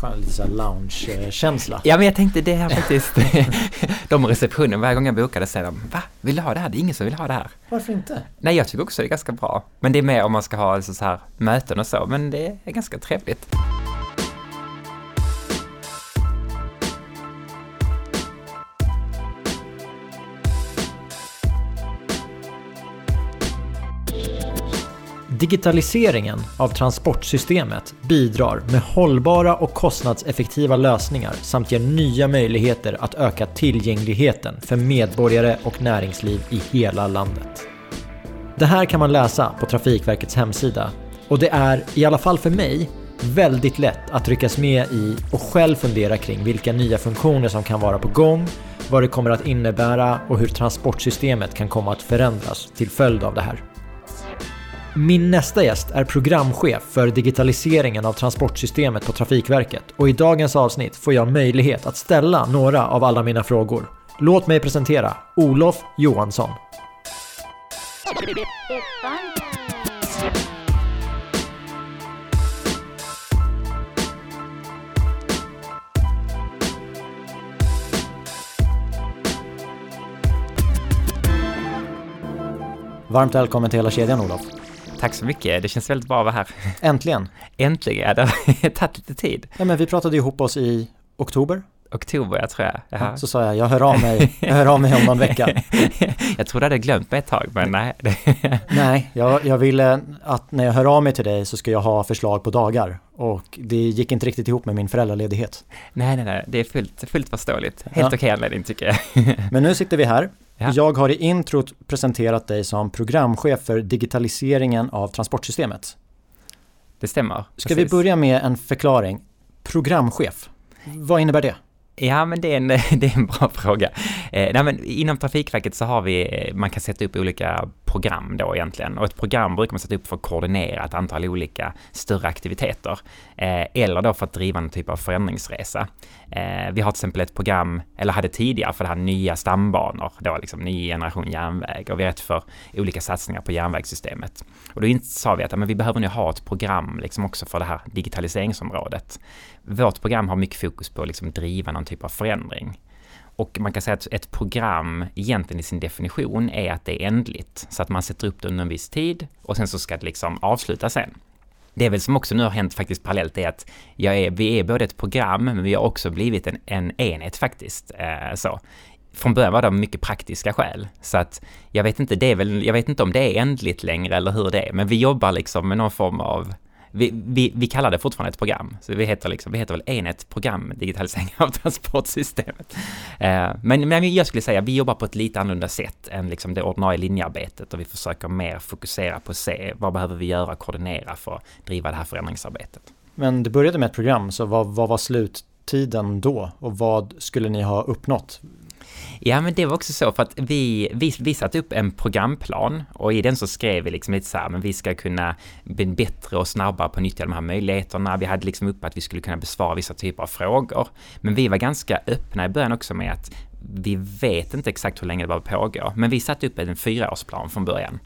skön, lite såhär lounge-känsla. Ja, men jag tänkte det här faktiskt. de receptionen, varje gång jag bokade säger de, va? Vill du ha det här? Det är ingen som vill ha det här. Varför inte? Nej, jag tycker också det är ganska bra. Men det är mer om man ska ha alltså så här möten och så, men det är ganska trevligt. Digitaliseringen av transportsystemet bidrar med hållbara och kostnadseffektiva lösningar samt ger nya möjligheter att öka tillgängligheten för medborgare och näringsliv i hela landet. Det här kan man läsa på Trafikverkets hemsida och det är, i alla fall för mig, väldigt lätt att ryckas med i och själv fundera kring vilka nya funktioner som kan vara på gång, vad det kommer att innebära och hur transportsystemet kan komma att förändras till följd av det här. Min nästa gäst är programchef för digitaliseringen av transportsystemet på Trafikverket och i dagens avsnitt får jag möjlighet att ställa några av alla mina frågor. Låt mig presentera Olof Johansson. Varmt välkommen till hela kedjan Olof. Tack så mycket, det känns väldigt bra att vara här. Äntligen! Äntligen, det har tagit lite tid. Ja men vi pratade ihop oss i oktober. Oktober, jag tror jag. Jaha. Så sa jag, jag hör av mig, jag hör av mig om någon vecka. jag trodde jag hade glömt mig ett tag, men nej. nej, jag, jag ville att när jag hör av mig till dig så ska jag ha förslag på dagar. Och det gick inte riktigt ihop med min föräldraledighet. Nej, nej, nej, det är fullt, fullt förståeligt. Helt ja. okej anledning tycker jag. men nu sitter vi här. Ja. Jag har i introt presenterat dig som programchef för digitaliseringen av transportsystemet. Det stämmer. Ska precis. vi börja med en förklaring? Programchef, vad innebär det? Ja, men det är en, det är en bra fråga. Eh, nej, men inom Trafikverket så har vi, eh, man kan sätta upp olika program då egentligen. Och ett program brukar man sätta upp för att koordinera ett antal olika större aktiviteter. Eh, eller då för att driva en typ av förändringsresa. Eh, vi har till exempel ett program, eller hade tidigare för det här nya stambanor, då liksom ny generation järnväg. Och vi är rätt för olika satsningar på järnvägssystemet. Och då sa vi att men vi behöver nu ha ett program liksom också för det här digitaliseringsområdet. Vårt program har mycket fokus på att liksom driva någon typ av förändring. Och man kan säga att ett program egentligen i sin definition är att det är ändligt. Så att man sätter upp det under en viss tid och sen så ska det liksom avslutas sen. Det är väl som också nu har hänt faktiskt parallellt är att jag är, vi är både ett program men vi har också blivit en, en enhet faktiskt. Eh, så. Från början var det mycket praktiska skäl. Så att jag vet inte, det är väl, jag vet inte om det är ändligt längre eller hur det är, men vi jobbar liksom med någon form av vi, vi, vi kallar det fortfarande ett program, så vi heter, liksom, vi heter väl enhet program digitalisering av transportsystemet. Eh, men, men jag skulle säga vi jobbar på ett lite annorlunda sätt än liksom det ordinarie linjearbetet och vi försöker mer fokusera på att se vad behöver vi göra, och koordinera för att driva det här förändringsarbetet. Men det började med ett program, så vad, vad var sluttiden då och vad skulle ni ha uppnått? Ja, men det var också så för att vi, vi, vi satte upp en programplan och i den så skrev vi liksom lite så här, men vi ska kunna bli bättre och snabbare på att nyttja de här möjligheterna. Vi hade liksom upp att vi skulle kunna besvara vissa typer av frågor. Men vi var ganska öppna i början också med att vi vet inte exakt hur länge det behöver pågå, men vi satte upp en fyraårsplan från början.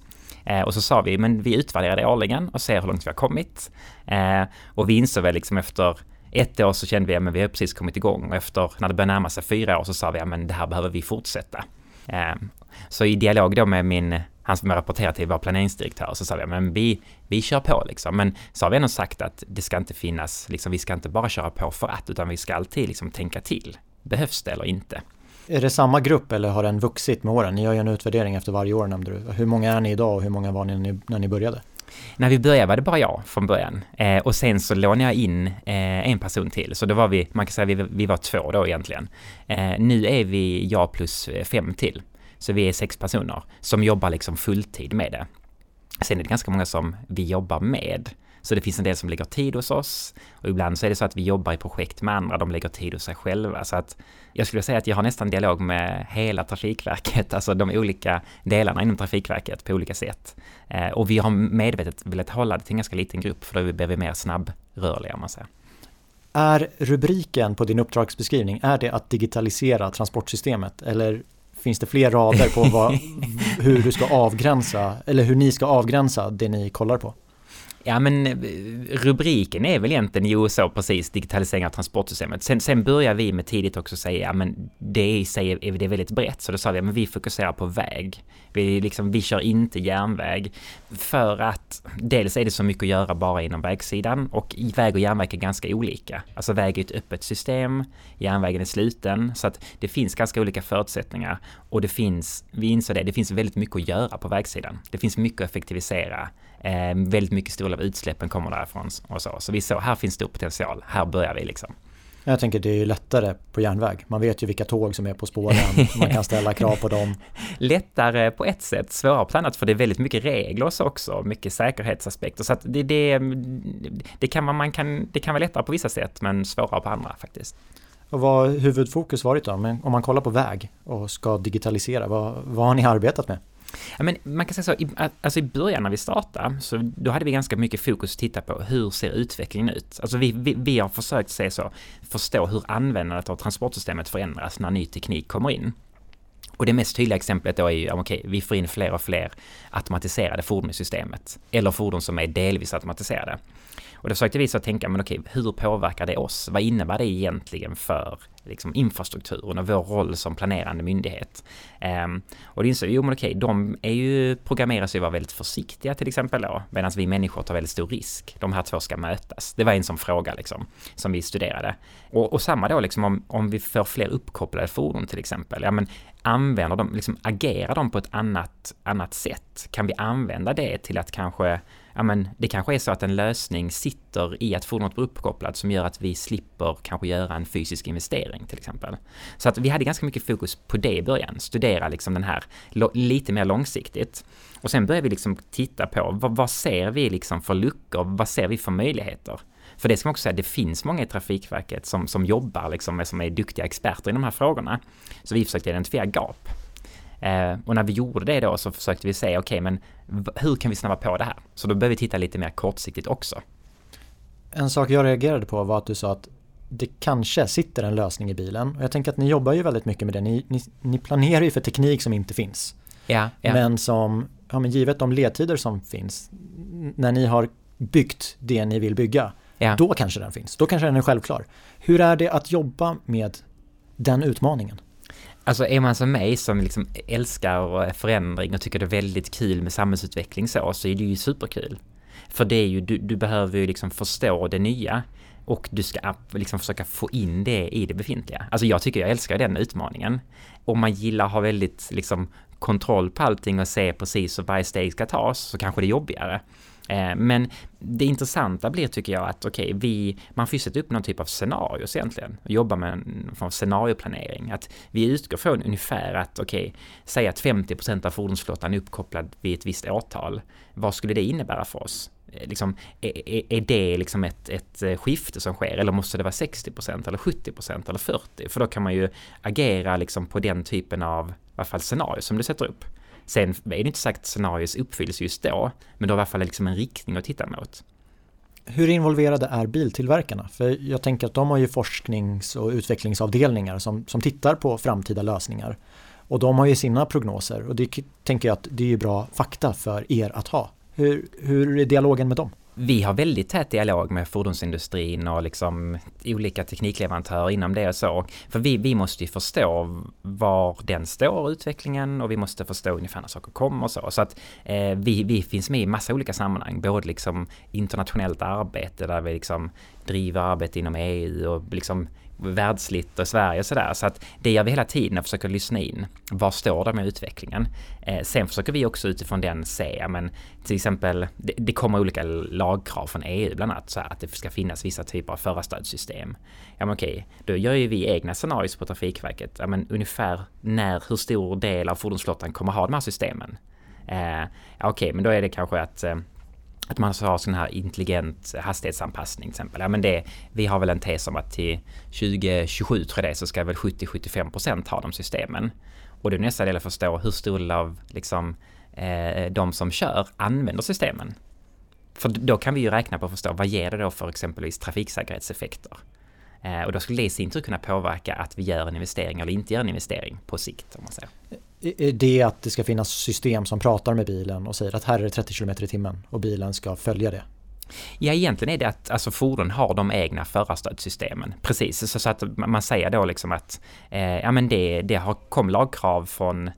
Eh, och så sa vi, men vi utvärderar det årligen och ser hur långt vi har kommit. Eh, och vi insåg väl liksom efter ett år så kände vi att vi har precis kommit igång och efter när det började närma sig fyra år så sa vi att det här behöver vi fortsätta. Ehm, så i dialog då med min, han som jag rapporterar till var planeringsdirektör, så sa vi men vi, vi kör på liksom. Men så har vi ändå sagt att det ska inte finnas, liksom, vi ska inte bara köra på för att, utan vi ska alltid liksom tänka till. Behövs det eller inte? Är det samma grupp eller har den vuxit med åren? Ni gör ju en utvärdering efter varje år nämnde du. Hur många är ni idag och hur många var ni när ni började? När vi började var det bara jag från början. Eh, och sen så lånade jag in eh, en person till. Så då var vi, man kan säga vi, vi var två då egentligen. Eh, nu är vi jag plus eh, fem till. Så vi är sex personer som jobbar liksom fulltid med det. Sen är det ganska många som vi jobbar med. Så det finns en del som lägger tid hos oss och ibland så är det så att vi jobbar i projekt med andra, de lägger tid hos sig själva. Så att jag skulle säga att jag har nästan dialog med hela Trafikverket, alltså de olika delarna inom Trafikverket på olika sätt. Eh, och vi har medvetet velat hålla det till en ganska liten grupp för då blir vi mer snabbrörliga om man säger. Är rubriken på din uppdragsbeskrivning, är det att digitalisera transportsystemet eller finns det fler rader på vad, hur du ska avgränsa eller hur ni ska avgränsa det ni kollar på? Ja, men eh, rubriken är väl egentligen jo så precis, digitalisering av transportsystemet. Sen, sen börjar vi med tidigt också säga, ja men det i sig är, det väldigt brett. Så då sa vi, ja, men vi fokuserar på väg. Vi, liksom, vi kör inte järnväg. För att dels är det så mycket att göra bara inom vägsidan och väg och järnväg är ganska olika. Alltså väg är ett öppet system, järnvägen är sluten. Så att det finns ganska olika förutsättningar. Och det finns, vi inser det, det finns väldigt mycket att göra på vägsidan. Det finns mycket att effektivisera. Eh, väldigt mycket stor av utsläppen kommer därifrån och så. Så vi såg, här finns stor potential, här börjar vi liksom. Jag tänker det är lättare på järnväg. Man vet ju vilka tåg som är på spåren, man kan ställa krav på dem. Lättare på ett sätt, svårare på ett annat för det är väldigt mycket regler också, mycket säkerhetsaspekter. Så det, det, det, kan man, man kan, det kan vara lättare på vissa sätt men svårare på andra faktiskt. Och vad har huvudfokus varit då? Men om man kollar på väg och ska digitalisera, vad, vad har ni arbetat med? Ja, men man kan säga så, i, alltså i början när vi startade, så då hade vi ganska mycket fokus att titta på hur ser utvecklingen ut? Alltså vi, vi, vi har försökt se så, förstå hur användandet av transportsystemet förändras när ny teknik kommer in. Och det mest tydliga exemplet då är ju, okej, okay, vi får in fler och fler automatiserade fordon i systemet. Eller fordon som är delvis automatiserade. Och då försökte vi så tänka, men okej, hur påverkar det oss? Vad innebär det egentligen för liksom, infrastrukturen och vår roll som planerande myndighet? Um, och det inser vi, jo men okej, de är ju, programmerar sig vara väldigt försiktiga till exempel då, medan vi människor tar väldigt stor risk. De här två ska mötas. Det var en sån fråga liksom, som vi studerade. Och, och samma då liksom om, om vi får fler uppkopplade fordon till exempel, ja men använder de, liksom agerar de på ett annat, annat sätt? Kan vi använda det till att kanske ja men det kanske är så att en lösning sitter i att fordonet blir uppkopplat som gör att vi slipper kanske göra en fysisk investering till exempel. Så att vi hade ganska mycket fokus på det i början, studera liksom den här lite mer långsiktigt. Och sen började vi liksom titta på vad, vad ser vi liksom för luckor, vad ser vi för möjligheter? För det ska man också säga, det finns många i Trafikverket som, som jobbar liksom med, som är duktiga experter i de här frågorna. Så vi försökte identifiera gap. Eh, och när vi gjorde det då så försökte vi se, okej okay, men hur kan vi snabba på det här? Så då behöver vi titta lite mer kortsiktigt också. En sak jag reagerade på var att du sa att det kanske sitter en lösning i bilen. Och jag tänker att ni jobbar ju väldigt mycket med det. Ni, ni, ni planerar ju för teknik som inte finns. Ja, ja. Men som, ja men givet de ledtider som finns, när ni har byggt det ni vill bygga, ja. då kanske den finns. Då kanske den är självklar. Hur är det att jobba med den utmaningen? Alltså är man som mig som liksom älskar förändring och tycker det är väldigt kul med samhällsutveckling så, så är det ju superkul. För det är ju, du, du behöver ju liksom förstå det nya och du ska liksom försöka få in det i det befintliga. Alltså jag tycker jag älskar den utmaningen. Om man gillar att ha väldigt liksom kontroll på allting och se precis hur varje steg ska tas så kanske det är jobbigare. Eh, men det intressanta blir tycker jag att okej, okay, vi, man får sätta upp någon typ av scenarios egentligen och jobba med en form av scenarioplanering. Att vi utgår från ungefär att okej, okay, säg att 50 procent av fordonsflottan är uppkopplad vid ett visst årtal. Vad skulle det innebära för oss? Eh, liksom, är, är det liksom ett, ett eh, skifte som sker eller måste det vara 60 eller 70 procent eller 40? För då kan man ju agera liksom på den typen av i alla fall scenario som du sätter upp. Sen är det inte sagt att scenarios uppfylls just då, men du har i alla fall liksom en riktning att titta mot. Hur involverade är biltillverkarna? För jag tänker att de har ju forsknings och utvecklingsavdelningar som, som tittar på framtida lösningar. Och de har ju sina prognoser och det tänker jag att det är ju bra fakta för er att ha. Hur, hur är dialogen med dem? Vi har väldigt tät dialog med fordonsindustrin och liksom olika teknikleverantörer inom det och så. För vi, vi måste ju förstå var den står, utvecklingen, och vi måste förstå ungefär när saker kommer och så. Så att eh, vi, vi finns med i massa olika sammanhang, både liksom internationellt arbete där vi liksom driver arbete inom EU och liksom världsligt och Sverige och sådär. Så att det gör vi hela tiden och försöker lyssna in. Var står de med utvecklingen? Eh, sen försöker vi också utifrån den se, men till exempel, det, det kommer olika lagkrav från EU bland annat, så här, att det ska finnas vissa typer av förarstödssystem. Ja men okej, då gör ju vi egna scenarier på Trafikverket. Ja men ungefär när, hur stor del av fordonsflottan kommer ha de här systemen? Eh, ja, okej, men då är det kanske att eh, att man har sån här intelligent hastighetsanpassning till exempel. Ja, men det, vi har väl en tes om att till 2027 tror jag det så ska väl 70-75% ha de systemen. Och det är nästa del att förstå hur stor del av liksom, eh, de som kör använder systemen. För då kan vi ju räkna på att förstå vad ger det då för exempelvis trafiksäkerhetseffekter. Eh, och då skulle det i sin tur kunna påverka att vi gör en investering eller inte gör en investering på sikt. Om man säger. Eh, är det att det ska finnas system som pratar med bilen och säger att här är det 30 km i timmen och bilen ska följa det? Ja, egentligen är det att alltså, fordon har de egna förarstödssystemen. Precis, så, så att man säger då liksom att eh, ja, men det, det har kom lagkrav från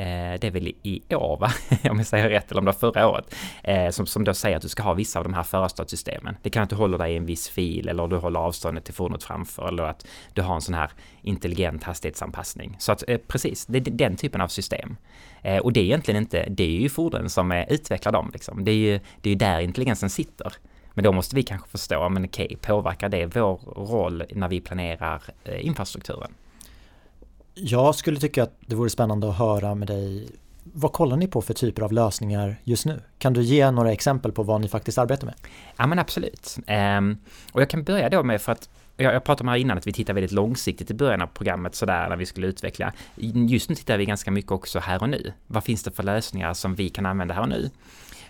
Eh, det är väl i år va, om jag säger rätt, eller om det var förra året, eh, som, som då säger att du ska ha vissa av de här förarstödssystemen. Det kan att du håller dig i en viss fil eller du håller avståndet till fordonet framför eller att du har en sån här intelligent hastighetsanpassning. Så att eh, precis, det är den typen av system. Eh, och det är egentligen inte, det är ju fordon som eh, utvecklar dem liksom. Det är ju det är där intelligensen sitter. Men då måste vi kanske förstå, men okej, påverkar det vår roll när vi planerar infrastrukturen? Jag skulle tycka att det vore spännande att höra med dig vad kollar ni på för typer av lösningar just nu? Kan du ge några exempel på vad ni faktiskt arbetar med? Ja men absolut. Um, och jag kan börja då med för att jag, jag pratade om här innan att vi tittar väldigt långsiktigt i början av programmet sådär när vi skulle utveckla. Just nu tittar vi ganska mycket också här och nu. Vad finns det för lösningar som vi kan använda här och nu?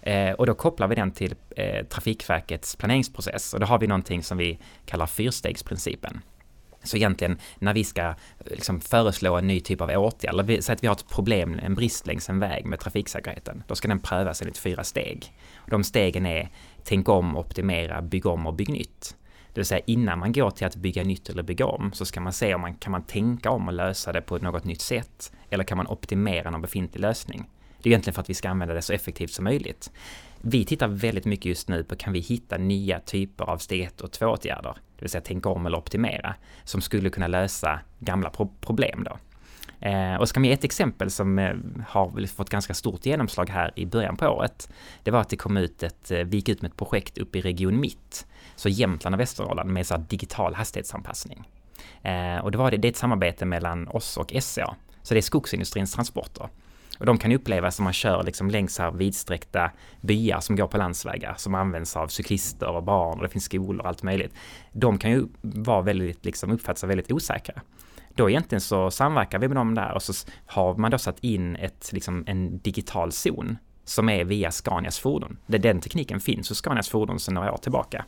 Eh, och då kopplar vi den till eh, Trafikverkets planeringsprocess och då har vi någonting som vi kallar fyrstegsprincipen. Så egentligen när vi ska eh, liksom föreslå en ny typ av åtgärd, eller säg att vi har ett problem, en brist längs en väg med trafiksäkerheten, då ska den prövas enligt fyra steg. De stegen är tänk om, optimera, bygg om och bygg nytt. Det vill säga innan man går till att bygga nytt eller bygga om så ska man se om man kan man tänka om och lösa det på något nytt sätt eller kan man optimera någon befintlig lösning. Det är egentligen för att vi ska använda det så effektivt som möjligt. Vi tittar väldigt mycket just nu på kan vi hitta nya typer av steg 1 och 2-åtgärder, det vill säga tänka om eller optimera, som skulle kunna lösa gamla pro problem då. Eh, och ska man ge ett exempel som eh, har fått ganska stort genomslag här i början på året. Det var att det kom ut ett, eh, vi gick ut med ett projekt uppe i Region Mitt, så Jämtland och Västernorrland med så digital hastighetsanpassning. Eh, och det var det, det är ett samarbete mellan oss och SCA, så det är skogsindustrins transporter. Och de kan upplevas om man kör liksom längs här vidsträckta byar som går på landsvägar som används av cyklister och barn och det finns skolor och allt möjligt. De kan ju vara väldigt, liksom uppfattas väldigt osäkra. Då egentligen så samverkar vi med dem där och så har man då satt in ett, liksom en digital zon som är via Scanias fordon. Den tekniken finns hos Scanias fordon sedan några år tillbaka.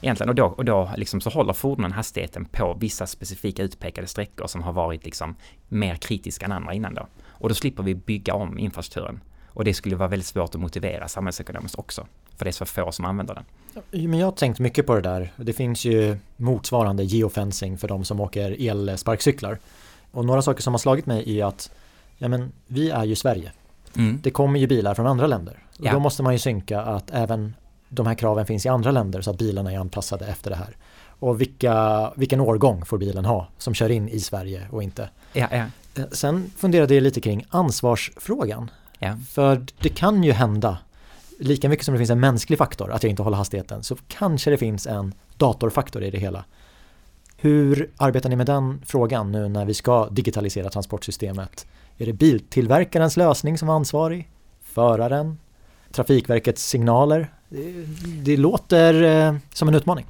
Egentligen, och då, och då liksom så håller fordonen hastigheten på vissa specifika utpekade sträckor som har varit liksom mer kritiska än andra innan då. Och då slipper vi bygga om infrastrukturen. Och det skulle vara väldigt svårt att motivera samhällsekonomiskt också. För det är så få som använder den. Men jag har tänkt mycket på det där. Det finns ju motsvarande geofencing för de som åker elsparkcyklar. Och några saker som har slagit mig är att ja, men, vi är ju Sverige. Mm. Det kommer ju bilar från andra länder. Ja. Då måste man ju synka att även de här kraven finns i andra länder så att bilarna är anpassade efter det här. Och vilka, vilken årgång får bilen ha som kör in i Sverige och inte. Ja, ja. Eh, sen funderade jag lite kring ansvarsfrågan. Ja. För det kan ju hända, lika mycket som det finns en mänsklig faktor, att jag inte håller hastigheten, så kanske det finns en datorfaktor i det hela. Hur arbetar ni med den frågan nu när vi ska digitalisera transportsystemet? Är det biltillverkarens lösning som är ansvarig? Föraren? Trafikverkets signaler? Det, det låter eh, som en utmaning.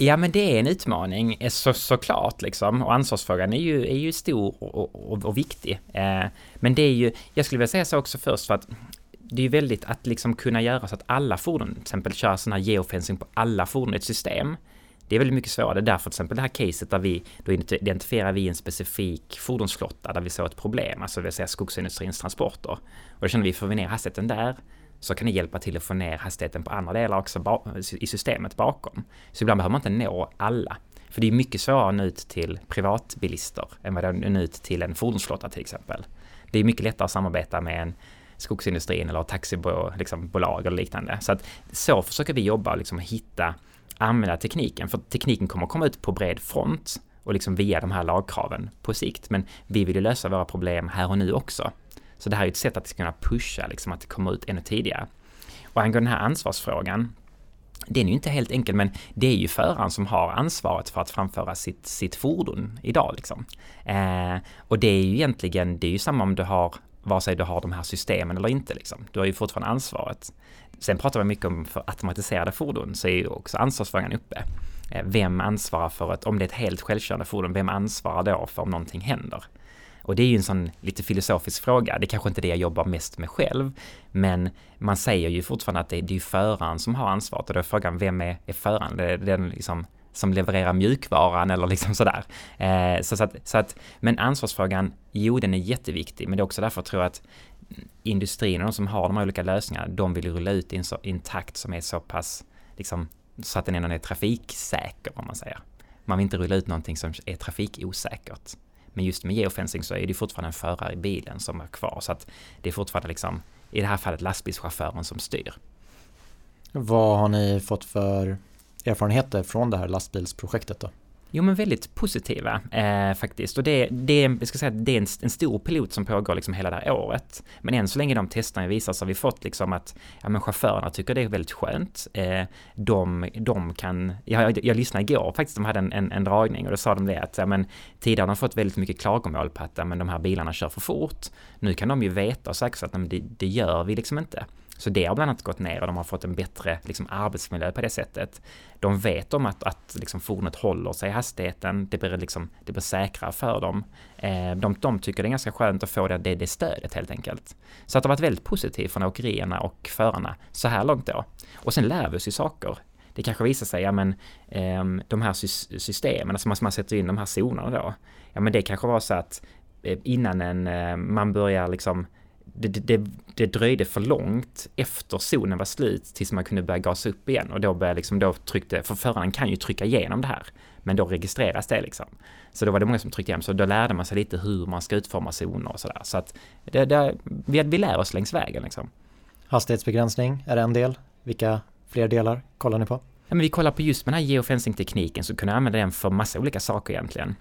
Ja, men det är en utmaning eh, så, såklart liksom. Och ansvarsfrågan är ju, är ju stor och, och, och viktig. Eh, men det är ju, jag skulle vilja säga så också först för att det är ju väldigt att liksom kunna göra så att alla fordon, till exempel köra sån här geofencing på alla fordon i ett system. Det är väldigt mycket svårare. Det är därför till exempel det här caset där vi, då identifierar vi en specifik fordonsflotta där vi såg ett problem, alltså det vill säga skogsindustrins transporter. Och då känner vi, får vi ner hastigheten där, så kan det hjälpa till att få ner hastigheten på andra delar också i systemet bakom. Så ibland behöver man inte nå alla. För det är mycket svårare att nå ut till privatbilister än vad det är att nå ut till en fordonsflotta till exempel. Det är mycket lättare att samarbeta med en skogsindustrin eller taxibolag liksom, eller liknande. Så att så försöker vi jobba och liksom hitta, använda tekniken. För tekniken kommer att komma ut på bred front och liksom via de här lagkraven på sikt. Men vi vill ju lösa våra problem här och nu också. Så det här är ett sätt att kunna pusha, liksom att komma ut ännu tidigare. Och angående den här ansvarsfrågan, den är ju inte helt enkel, men det är ju föraren som har ansvaret för att framföra sitt, sitt fordon idag. Liksom. Eh, och det är ju egentligen, det är ju samma om du har, vare sig du har de här systemen eller inte. Liksom. Du har ju fortfarande ansvaret. Sen pratar vi mycket om för automatiserade fordon, så är ju också ansvarsfrågan uppe. Eh, vem ansvarar för att, om det är ett helt självkörande fordon, vem ansvarar då för om någonting händer? Och det är ju en sån lite filosofisk fråga. Det är kanske inte det jag jobbar mest med själv, men man säger ju fortfarande att det, det är föraren som har ansvaret och då är frågan, vem är, är föraren? Det är den liksom som levererar mjukvaran eller liksom sådär. Eh, så, så, att, så att, men ansvarsfrågan, jo den är jätteviktig, men det är också därför jag tror att industrin och de som har de här olika lösningarna, de vill rulla ut i en takt som är så pass liksom, så att den ändå är trafiksäker om man säger. Man vill inte rulla ut någonting som är trafikosäkert. Men just med geofencing så är det fortfarande en förare i bilen som är kvar så att det är fortfarande liksom i det här fallet lastbilschauffören som styr. Vad har ni fått för erfarenheter från det här lastbilsprojektet då? Jo men väldigt positiva eh, faktiskt. Och det, det, jag ska säga, det är en, en, stor pilot som pågår liksom hela det här året. Men än så länge de testerna visar så har vi fått liksom att ja, men chaufförerna tycker det är väldigt skönt. Eh, de, de kan, jag, jag, jag lyssnade igår faktiskt, de hade en, en, en dragning och då sa de det att ja, men, tidigare har de fått väldigt mycket klagomål på att ja, men, de här bilarna kör för fort. Nu kan de ju veta och säkerställa att det, det gör vi liksom inte. Så det har bland annat gått ner och de har fått en bättre liksom, arbetsmiljö på det sättet. De vet om att, att liksom, fordonet håller sig i hastigheten, det blir, liksom, det blir säkrare för dem. Eh, de, de tycker det är ganska skönt att få det, det, det stödet helt enkelt. Så att det har varit väldigt positivt från åkerierna och förarna så här långt då. Och sen lär vi oss ju saker det kanske visar sig, ja men eh, de här systemen, alltså man sätter in de här zonerna då, ja men det kanske var så att eh, innan en, eh, man börjar liksom det, det, det dröjde för långt efter zonen var slut tills man kunde börja gasa upp igen och då började liksom, då tryckte, för föraren kan ju trycka igenom det här, men då registreras det liksom. Så då var det många som tryckte igenom, så då lärde man sig lite hur man ska utforma zoner och sådär. Så att det, det, vi, vi lär oss längs vägen liksom. Hastighetsbegränsning är en del. Vilka fler delar kollar ni på? Ja, men vi kollar på just den här geofencing-tekniken så kunna använda den för massa olika saker egentligen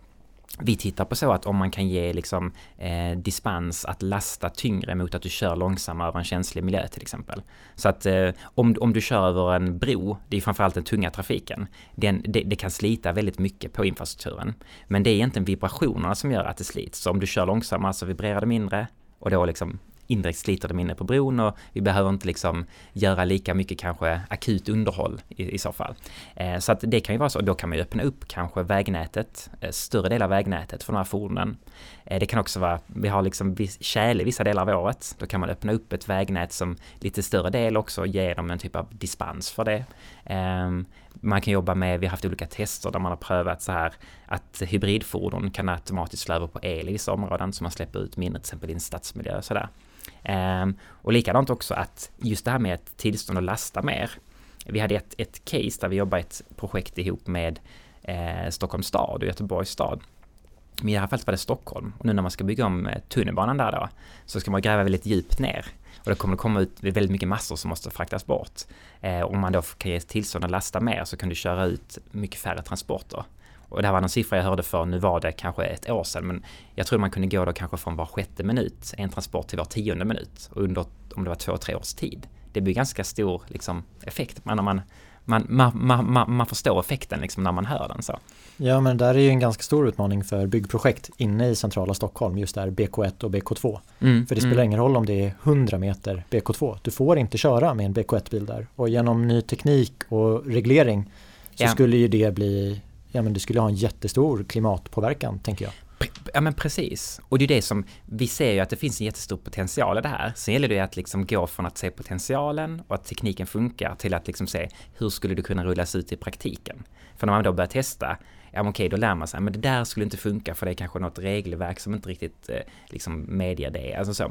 vi tittar på så att om man kan ge liksom, eh, dispens att lasta tyngre mot att du kör långsammare över en känslig miljö till exempel. Så att eh, om, om du kör över en bro, det är framförallt den tunga trafiken, den, det, det, kan slita väldigt mycket på infrastrukturen. Men det är egentligen vibrationerna som gör att det slits. Så om du kör långsammare så vibrerar det mindre och då liksom indirekt sliter de inne på bron och vi behöver inte liksom göra lika mycket kanske akut underhåll i, i så fall. Eh, så att det kan ju vara så, då kan man ju öppna upp kanske vägnätet, eh, större del av vägnätet för de här fordonen. Eh, det kan också vara, vi har liksom viss, tjäle vissa delar av året, då kan man öppna upp ett vägnät som lite större del också ge dem en typ av dispens för det. Ehm, man kan jobba med, vi har haft olika tester där man har prövat så här att hybridfordon kan automatiskt slå över på el i vissa områden så man släpper ut mindre till exempel i en stadsmiljö och sådär. Ehm, och likadant också att just det här med ett tillstånd att lasta mer. Vi hade ett, ett case där vi jobbade ett projekt ihop med eh, Stockholms stad och Göteborgs stad. Men i det här fallet var det Stockholm och nu när man ska bygga om eh, tunnelbanan där då så ska man gräva väldigt djupt ner och det kommer att komma ut väldigt mycket massor som måste fraktas bort. Eh, om man då kan ge tillstånd att lasta mer så kan du köra ut mycket färre transporter. Och det här var en siffra jag hörde för, nu var det kanske ett år sedan, men jag tror man kunde gå då kanske från var sjätte minut, en transport till var tionde minut, under, om det var två, tre års tid. Det blir ganska stor liksom, effekt, när man, man, man, man, man, man förstår effekten liksom när man hör den så. Ja, men det där är ju en ganska stor utmaning för byggprojekt inne i centrala Stockholm, just där BK1 och BK2. Mm, för det spelar mm. ingen roll om det är 100 meter BK2, du får inte köra med en BK1-bil där. Och genom ny teknik och reglering så ja. skulle ju det bli ja men det skulle ha en jättestor klimatpåverkan tänker jag. Ja men precis. Och det är det som, vi ser ju att det finns en jättestor potential i det här. Sen gäller det att liksom gå från att se potentialen och att tekniken funkar till att liksom se hur skulle det kunna rullas ut i praktiken. För när man då börjar testa, ja men okej då lär man sig, men det där skulle inte funka för det är kanske något regelverk som inte riktigt eh, liksom medger det. Alltså så,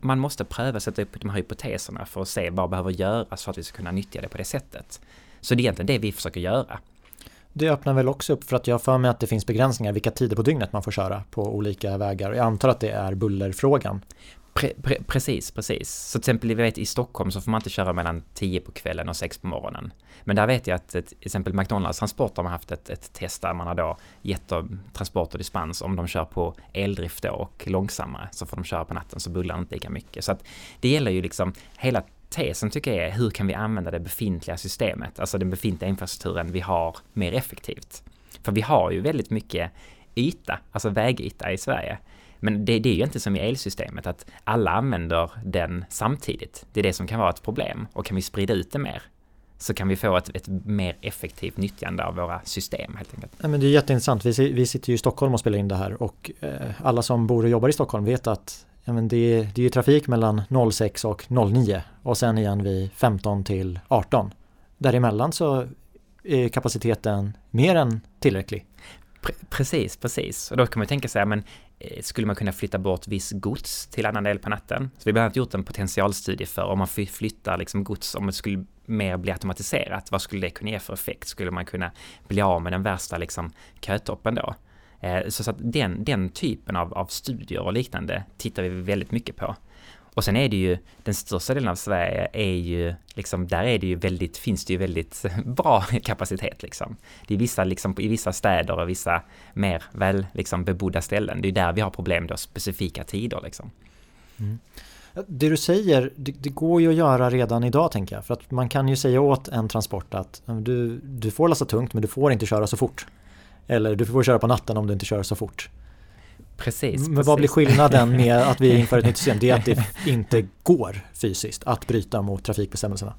man måste pröva sätta upp de här hypoteserna för att se vad behöver göras för att vi ska kunna nyttja det på det sättet. Så det är egentligen det vi försöker göra. Det öppnar väl också upp för att jag har för mig att det finns begränsningar vilka tider på dygnet man får köra på olika vägar. Jag antar att det är bullerfrågan. Pre, pre, precis, precis. Så till exempel vet, i Stockholm så får man inte köra mellan 10 på kvällen och 6 på morgonen. Men där vet jag att till exempel McDonalds Transport har haft ett, ett test där man har då gett dem transport och dispens om de kör på eldrift då och långsammare så får de köra på natten så bullar inte lika mycket. Så att det gäller ju liksom hela tesen tycker jag är hur kan vi använda det befintliga systemet, alltså den befintliga infrastrukturen vi har mer effektivt. För vi har ju väldigt mycket yta, alltså vägyta i Sverige. Men det, det är ju inte som i elsystemet att alla använder den samtidigt. Det är det som kan vara ett problem och kan vi sprida ut det mer så kan vi få ett, ett mer effektivt nyttjande av våra system helt enkelt. Ja, men det är jätteintressant. Vi, vi sitter ju i Stockholm och spelar in det här och eh, alla som bor och jobbar i Stockholm vet att ja, men det, det är ju trafik mellan 06 och 09 och sen igen vid 15 till 18. Däremellan så är kapaciteten mer än tillräcklig. Precis, precis. Och då kan man tänka sig, men eh, skulle man kunna flytta bort viss gods till annan del på natten? Så vi har bland annat gjort en potentialstudie för om man flyttar liksom gods, om det skulle mer bli automatiserat, vad skulle det kunna ge för effekt? Skulle man kunna bli av med den värsta liksom kötoppen då? Eh, så, så att den, den typen av, av studier och liknande tittar vi väldigt mycket på. Och sen är det ju, den största delen av Sverige är ju, liksom, där är det ju väldigt, finns det ju väldigt bra kapacitet liksom. Det är vissa, liksom, i vissa städer och vissa mer väl, liksom, bebodda ställen, det är där vi har problem då, specifika tider liksom. Mm. Det du säger, det, det, går ju att göra redan idag tänker jag. För att man kan ju säga åt en transport att du, du får lasta tungt men du får inte köra så fort. Eller du får köra på natten om du inte kör så fort. Precis. Men precis. vad blir skillnaden med att vi inför ett nytt system? Det är att det inte går fysiskt att bryta mot trafikbestämmelserna.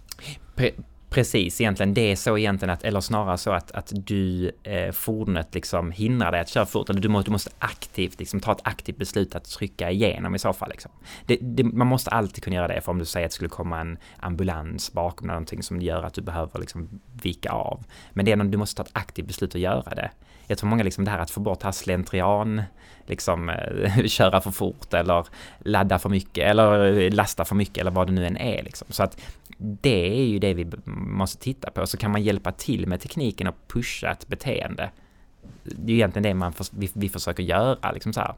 Pre Precis, egentligen det är så egentligen att, eller snarare så att, att du, eh, fordonet liksom hindrar dig att köra fort, eller du måste, du måste aktivt liksom ta ett aktivt beslut att trycka igenom i så fall liksom. Det, det, man måste alltid kunna göra det, för om du säger att det skulle komma en ambulans bakom någonting som gör att du behöver liksom vika av. Men det är när du måste ta ett aktivt beslut att göra det. Jag tror många liksom det här att få bort här slentrian, liksom eh, köra för fort eller ladda för mycket eller lasta för mycket eller vad det nu än är liksom. Så att det är ju det vi måste titta på. Så kan man hjälpa till med tekniken och pusha ett beteende. Det är egentligen det man för, vi, vi försöker göra. Liksom så här.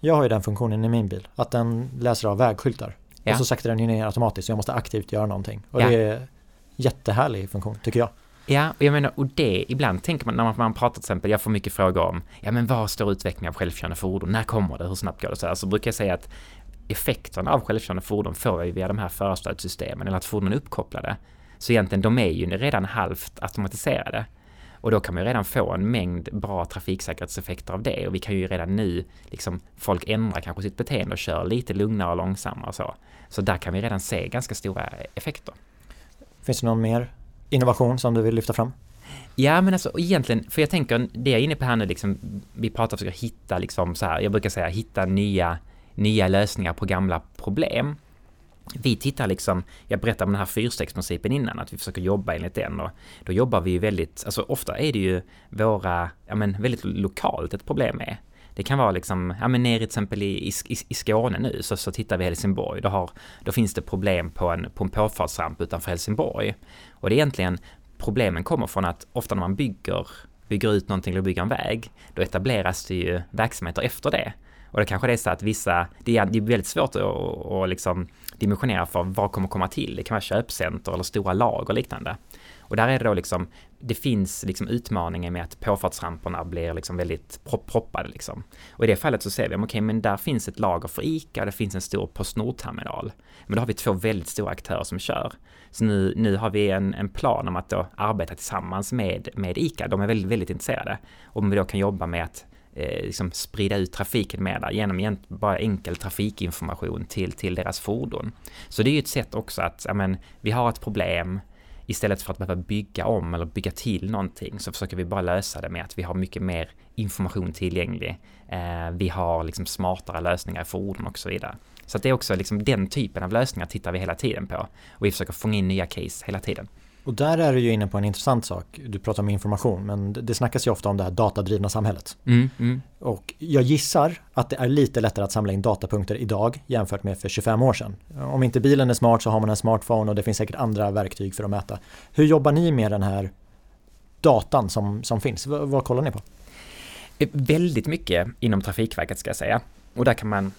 Jag har ju den funktionen i min bil, att den läser av vägskyltar. Ja. Och så saktar den ner automatiskt, så jag måste aktivt göra någonting. Och ja. det är jättehärlig funktion, tycker jag. Ja, och jag menar, och det, ibland tänker man när man, man pratar till exempel, jag får mycket frågor om, ja men var står utvecklingen av självkörande fordon, när kommer det, hur snabbt går det? Så, här, så brukar jag säga att effekterna av självkörande fordon får vi via de här förarstödssystemen eller att fordonen är uppkopplade. Så egentligen de är ju redan halvt automatiserade. Och då kan man ju redan få en mängd bra trafiksäkerhetseffekter av det och vi kan ju redan nu, liksom folk ändrar kanske sitt beteende och kör lite lugnare och långsammare och så. Så där kan vi redan se ganska stora effekter. Finns det någon mer innovation som du vill lyfta fram? Ja, men alltså egentligen, för jag tänker, det jag är inne på här nu, liksom, vi pratar om att försöka hitta, liksom så här, jag brukar säga hitta nya nya lösningar på gamla problem. Vi tittar liksom, jag berättade om den här fyrstegsprincipen innan, att vi försöker jobba enligt den och då jobbar vi ju väldigt, alltså ofta är det ju våra, ja men väldigt lokalt ett problem är. Det kan vara liksom, ja men nere till exempel i, i, i Skåne nu så, så tittar vi Helsingborg, då, har, då finns det problem på en, på en påfartsramp utanför Helsingborg. Och det är egentligen, problemen kommer från att ofta när man bygger, bygger ut någonting eller bygger en väg, då etableras det ju verksamheter efter det. Och det kanske det är så att vissa, det är, det är väldigt svårt att, att liksom dimensionera för vad kommer komma till. Det kan vara köpcenter eller stora lager och liknande. Och där är det då liksom, det finns liksom utmaningar med att påfartsramperna blir liksom väldigt proppade liksom. Och i det fallet så ser vi, okej okay, men där finns ett lager för ICA och det finns en stor postnordterminal. Men då har vi två väldigt stora aktörer som kör. Så nu, nu har vi en, en plan om att då arbeta tillsammans med, med ICA. De är väldigt, väldigt intresserade. Om vi då kan jobba med att eh, liksom sprida ut trafiken med där genom bara enkel trafikinformation till, till deras fordon. Så det är ju ett sätt också att, ja men, vi har ett problem, istället för att behöva bygga om eller bygga till någonting så försöker vi bara lösa det med att vi har mycket mer information tillgänglig. Eh, vi har liksom smartare lösningar i fordon och så vidare. Så att det är också liksom den typen av lösningar tittar vi hela tiden på och vi försöker fånga in nya case hela tiden. Och där är du ju inne på en intressant sak. Du pratar om information, men det snackas ju ofta om det här datadrivna samhället. Mm, mm. Och jag gissar att det är lite lättare att samla in datapunkter idag jämfört med för 25 år sedan. Om inte bilen är smart så har man en smartphone och det finns säkert andra verktyg för att mäta. Hur jobbar ni med den här datan som, som finns? V vad kollar ni på? Väldigt mycket inom Trafikverket ska jag säga. Och där kan man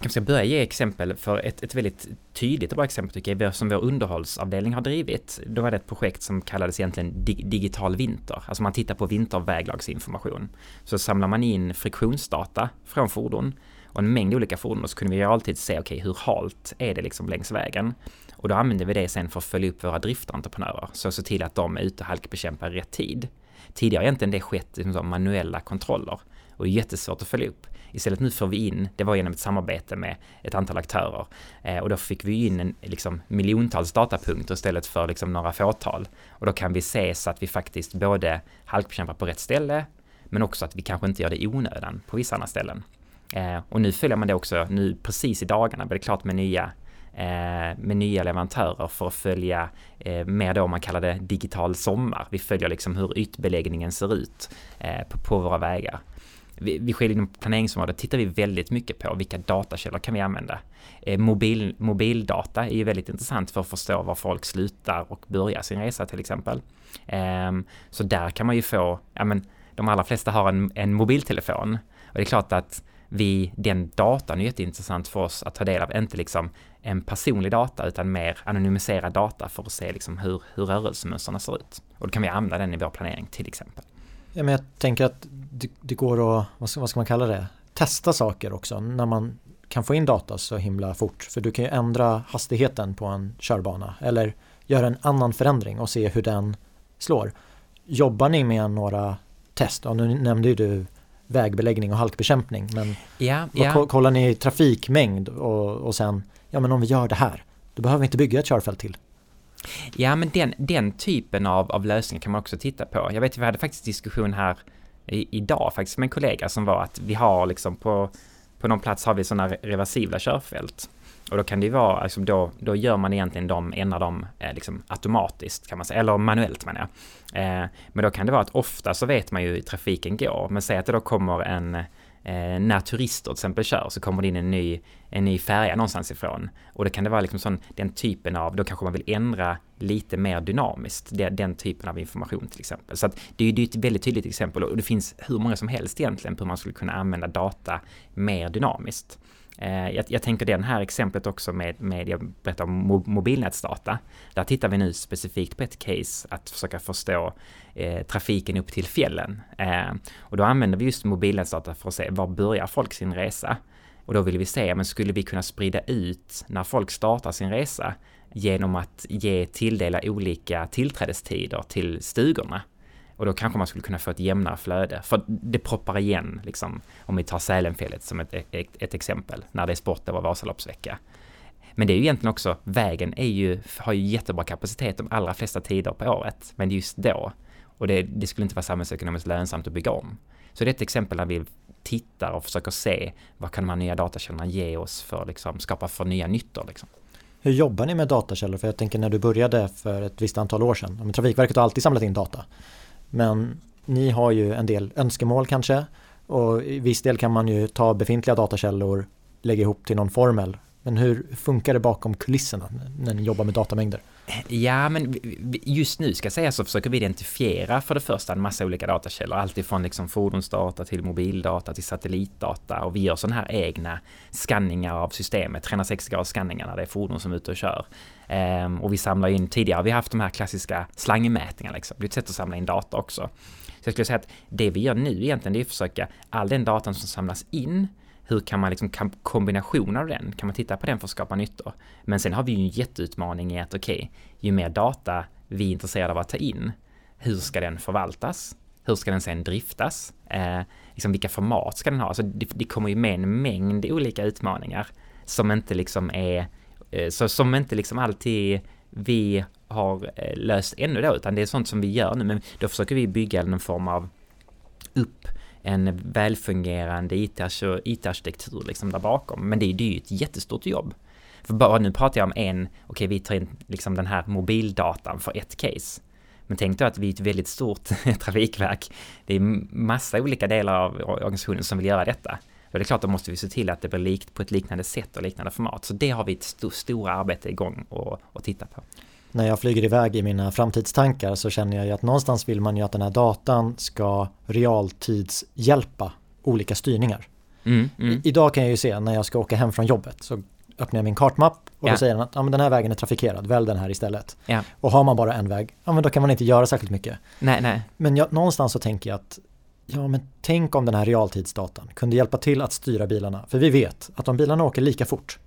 jag ska börja ge exempel för ett, ett väldigt tydligt och bra exempel tycker jag, som vår underhållsavdelning har drivit. Då var det ett projekt som kallades egentligen dig, Digital vinter. Alltså man tittar på vinterväglagsinformation. Så samlar man in friktionsdata från fordon och en mängd olika fordon och så kunde vi alltid se, okej, okay, hur halt är det liksom längs vägen? Och då använder vi det sen för att följa upp våra driftentreprenörer, så se till att de är ute och halkbekämpar i rätt tid. Tidigare har egentligen det skett liksom manuella kontroller och det är jättesvårt att följa upp. Istället nu får vi in, det var genom ett samarbete med ett antal aktörer, eh, och då fick vi in en, liksom, miljontals datapunkter istället för liksom, några fåtal. Och då kan vi se så att vi faktiskt både halkbekämpar på rätt ställe, men också att vi kanske inte gör det i onödan på vissa andra ställen. Eh, och nu följer man det också, nu precis i dagarna blir det klart med nya eh, med nya leverantörer för att följa eh, mer då man kallar det digital sommar. Vi följer liksom hur ytbeläggningen ser ut eh, på, på, våra vägar vi, vi sker inom planeringsområdet tittar vi väldigt mycket på vilka datakällor kan vi använda. Eh, mobil, mobildata är ju väldigt intressant för att förstå var folk slutar och börjar sin resa till exempel. Eh, så där kan man ju få, ja men de allra flesta har en, en mobiltelefon och det är klart att vi, den datan är jätteintressant för oss att ta del av, inte liksom en personlig data utan mer anonymiserad data för att se liksom hur, hur rörelsemönstren ser ut. Och då kan vi använda den i vår planering till exempel. Ja, men jag tänker att det, det går att, vad ska, vad ska, man kalla det, testa saker också när man kan få in data så himla fort. För du kan ju ändra hastigheten på en körbana eller göra en annan förändring och se hur den slår. Jobbar ni med några test? Ja, nu nämnde ju du vägbeläggning och halkbekämpning men ja, ja. kollar ni trafikmängd och, och sen, ja men om vi gör det här, då behöver vi inte bygga ett körfält till. Ja, men den, den typen av, av lösningar kan man också titta på. Jag vet, vi hade faktiskt diskussion här i, idag faktiskt med en kollega som var att vi har liksom på, på någon plats har vi sådana reversibla körfält. Och då kan det ju vara, liksom då, då gör man egentligen dem, ändrar dem eh, liksom automatiskt kan man säga, eller manuellt menar jag. Eh, men då kan det vara att ofta så vet man ju hur trafiken går, men säg att det då kommer en eh, när turister till exempel kör så kommer det in en ny, en ny färja någonstans ifrån. Och det kan det vara liksom sån, den typen av, då kanske man vill ändra lite mer dynamiskt, den, den typen av information till exempel. Så att det är ett väldigt tydligt exempel och det finns hur många som helst egentligen på hur man skulle kunna använda data mer dynamiskt. Eh, jag, jag, tänker det här exemplet också med, med jag berättade om mobilnätsdata. Där tittar vi nu specifikt på ett case att försöka förstå eh, trafiken upp till fjällen. Eh, och då använder vi just mobilnätsdata för att se var börjar folk sin resa? Och då vill vi se, men skulle vi kunna sprida ut när folk startar sin resa genom att ge tilldela olika tillträdestider till stugorna? Och då kanske man skulle kunna få ett jämnare flöde. För det proppar igen, liksom, om vi tar Sälenfjället som ett, ett, ett exempel, när det är sport över Vasaloppsvecka. Men det är ju egentligen också, vägen är ju, har ju jättebra kapacitet de allra flesta tider på året, men just då. Och det, det skulle inte vara samhällsekonomiskt lönsamt att bygga om. Så det är ett exempel där vi tittar och försöker se vad kan de här nya datakällorna ge oss för liksom skapa för nya nyttor liksom. Hur jobbar ni med datakällor? För jag tänker när du började för ett visst antal år sedan. Trafikverket har alltid samlat in data. Men ni har ju en del önskemål kanske och i viss del kan man ju ta befintliga datakällor, lägga ihop till någon formel. Men hur funkar det bakom kulisserna när ni jobbar med datamängder? Ja, men just nu ska jag säga så försöker vi identifiera för det första en massa olika datakällor, alltifrån liksom fordonsdata till mobildata till satellitdata och vi gör sådana här egna skanningar av systemet, 360 graders skanningar när det är fordon som är ute och kör. Ehm, och vi samlar in, tidigare har vi haft de här klassiska slangmätningarna liksom, det är ett sätt att samla in data också. Så jag skulle säga att det vi gör nu egentligen, det är att försöka, all den datan som samlas in hur kan man liksom, kombinationen av den, kan man titta på den för att skapa nyttor? Men sen har vi ju en jätteutmaning i att okej, okay, ju mer data vi är intresserade av att ta in, hur ska den förvaltas? Hur ska den sen driftas? Eh, liksom vilka format ska den ha? Så det, det, kommer ju med en mängd olika utmaningar som inte liksom är, eh, så, som inte liksom alltid vi har eh, löst ännu då, utan det är sånt som vi gör nu, men då försöker vi bygga någon form av upp en välfungerande IT-arkitektur alltså liksom där bakom. Men det, är ju ett jättestort jobb. För bara nu pratar jag om en, okej okay, vi tar in liksom den här mobildatan för ett case. Men tänk då att vi är ett väldigt stort trafikverk. Det är massa olika delar av organisationen som vill göra detta. Och det är klart, då måste vi se till att det blir likt på ett liknande sätt och liknande format. Så det har vi ett st stora arbete igång och, och titta på när jag flyger iväg i mina framtidstankar så känner jag ju att någonstans vill man ju att den här datan ska realtidshjälpa olika styrningar. Mm, mm. Idag kan jag ju se när jag ska åka hem från jobbet så öppnar jag min kartmapp och ja. då säger den att ja, men den här vägen är trafikerad, välj den här istället. Ja. Och har man bara en väg, ja men då kan man inte göra särskilt mycket. Nej, nej. Men jag, någonstans så tänker jag att ja men tänk om den här realtidsdatan kunde hjälpa till att styra bilarna. För vi vet att om bilarna åker lika fort,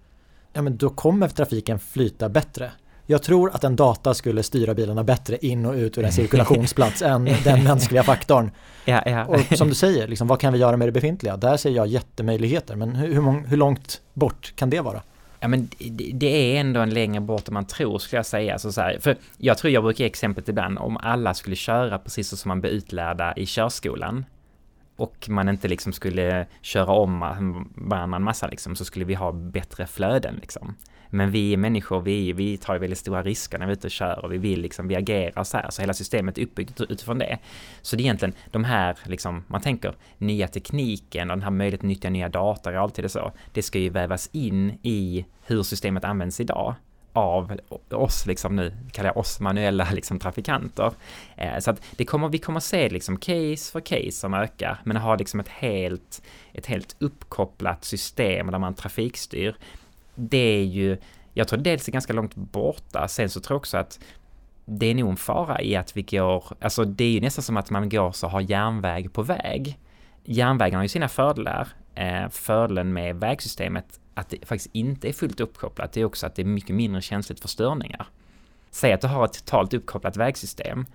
ja men då kommer trafiken flyta bättre. Jag tror att en data skulle styra bilarna bättre in och ut ur en cirkulationsplats än den mänskliga faktorn. Ja, ja. Och som du säger, liksom, vad kan vi göra med det befintliga? Där ser jag jättemöjligheter, men hur, hur, hur långt bort kan det vara? Ja men det är ändå en längre bort än man tror skulle jag säga. Alltså så här, för jag tror jag brukar ge exemplet ibland om alla skulle köra precis som man blir utlärda i körskolan och man inte liksom skulle köra om varandra en massa liksom så skulle vi ha bättre flöden liksom. Men vi människor, vi, vi tar ju väldigt stora risker när vi är ute och kör och vi vill liksom, vi agerar så här, så hela systemet är uppbyggt utifrån det. Så det är egentligen de här, liksom, man tänker nya tekniken och den här möjligheten att nyttja nya data, realtid och så, det ska ju vävas in i hur systemet används idag av oss, liksom nu kallar jag oss manuella liksom, trafikanter. Eh, så att det kommer, vi kommer se liksom case för case som ökar, men ha liksom ett helt, ett helt uppkopplat system där man trafikstyr. Det är ju, jag tror dels är ganska långt borta, sen så tror jag också att det är nog en fara i att vi går, alltså det är ju nästan som att man går så har järnväg på väg. Järnvägen har ju sina fördelar. Eh, fördelen med vägsystemet att det faktiskt inte är fullt uppkopplat, det är också att det är mycket mindre känsligt för störningar. Säg att du har ett totalt uppkopplat vägsystem.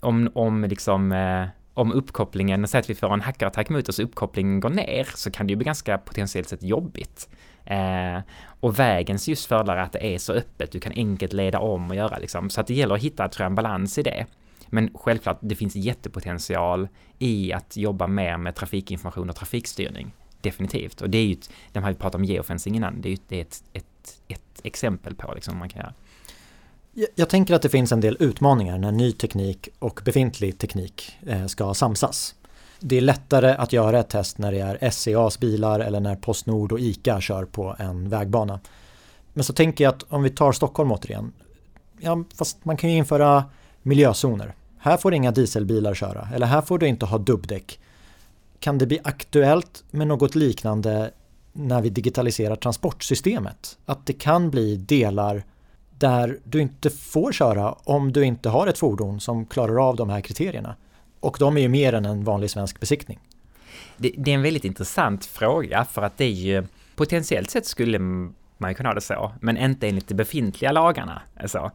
Om, om liksom eh, om uppkopplingen, säg att vi får en hackerattack mot oss och uppkopplingen går ner, så kan det ju bli ganska potentiellt sett jobbigt. Eh, och vägens just fördelar är att det är så öppet, du kan enkelt leda om och göra liksom, så att det gäller att hitta, tror jag, en balans i det. Men självklart, det finns jättepotential i att jobba mer med trafikinformation och trafikstyrning definitivt. Och det är ju, de här vi pratade om geofencing innan, det är ju det är ett, ett, ett exempel på liksom man kan göra. Jag tänker att det finns en del utmaningar när ny teknik och befintlig teknik eh, ska samsas. Det är lättare att göra ett test när det är SCAs bilar eller när Postnord och ICA kör på en vägbana. Men så tänker jag att om vi tar Stockholm återigen, ja, fast man kan ju införa miljözoner. Här får inga dieselbilar köra eller här får du inte ha dubbdäck. Kan det bli aktuellt med något liknande när vi digitaliserar transportsystemet? Att det kan bli delar där du inte får köra om du inte har ett fordon som klarar av de här kriterierna. Och de är ju mer än en vanlig svensk besiktning. Det, det är en väldigt intressant fråga för att det är ju potentiellt sett skulle man ju kunna ha det så, men inte enligt de befintliga lagarna. Alltså,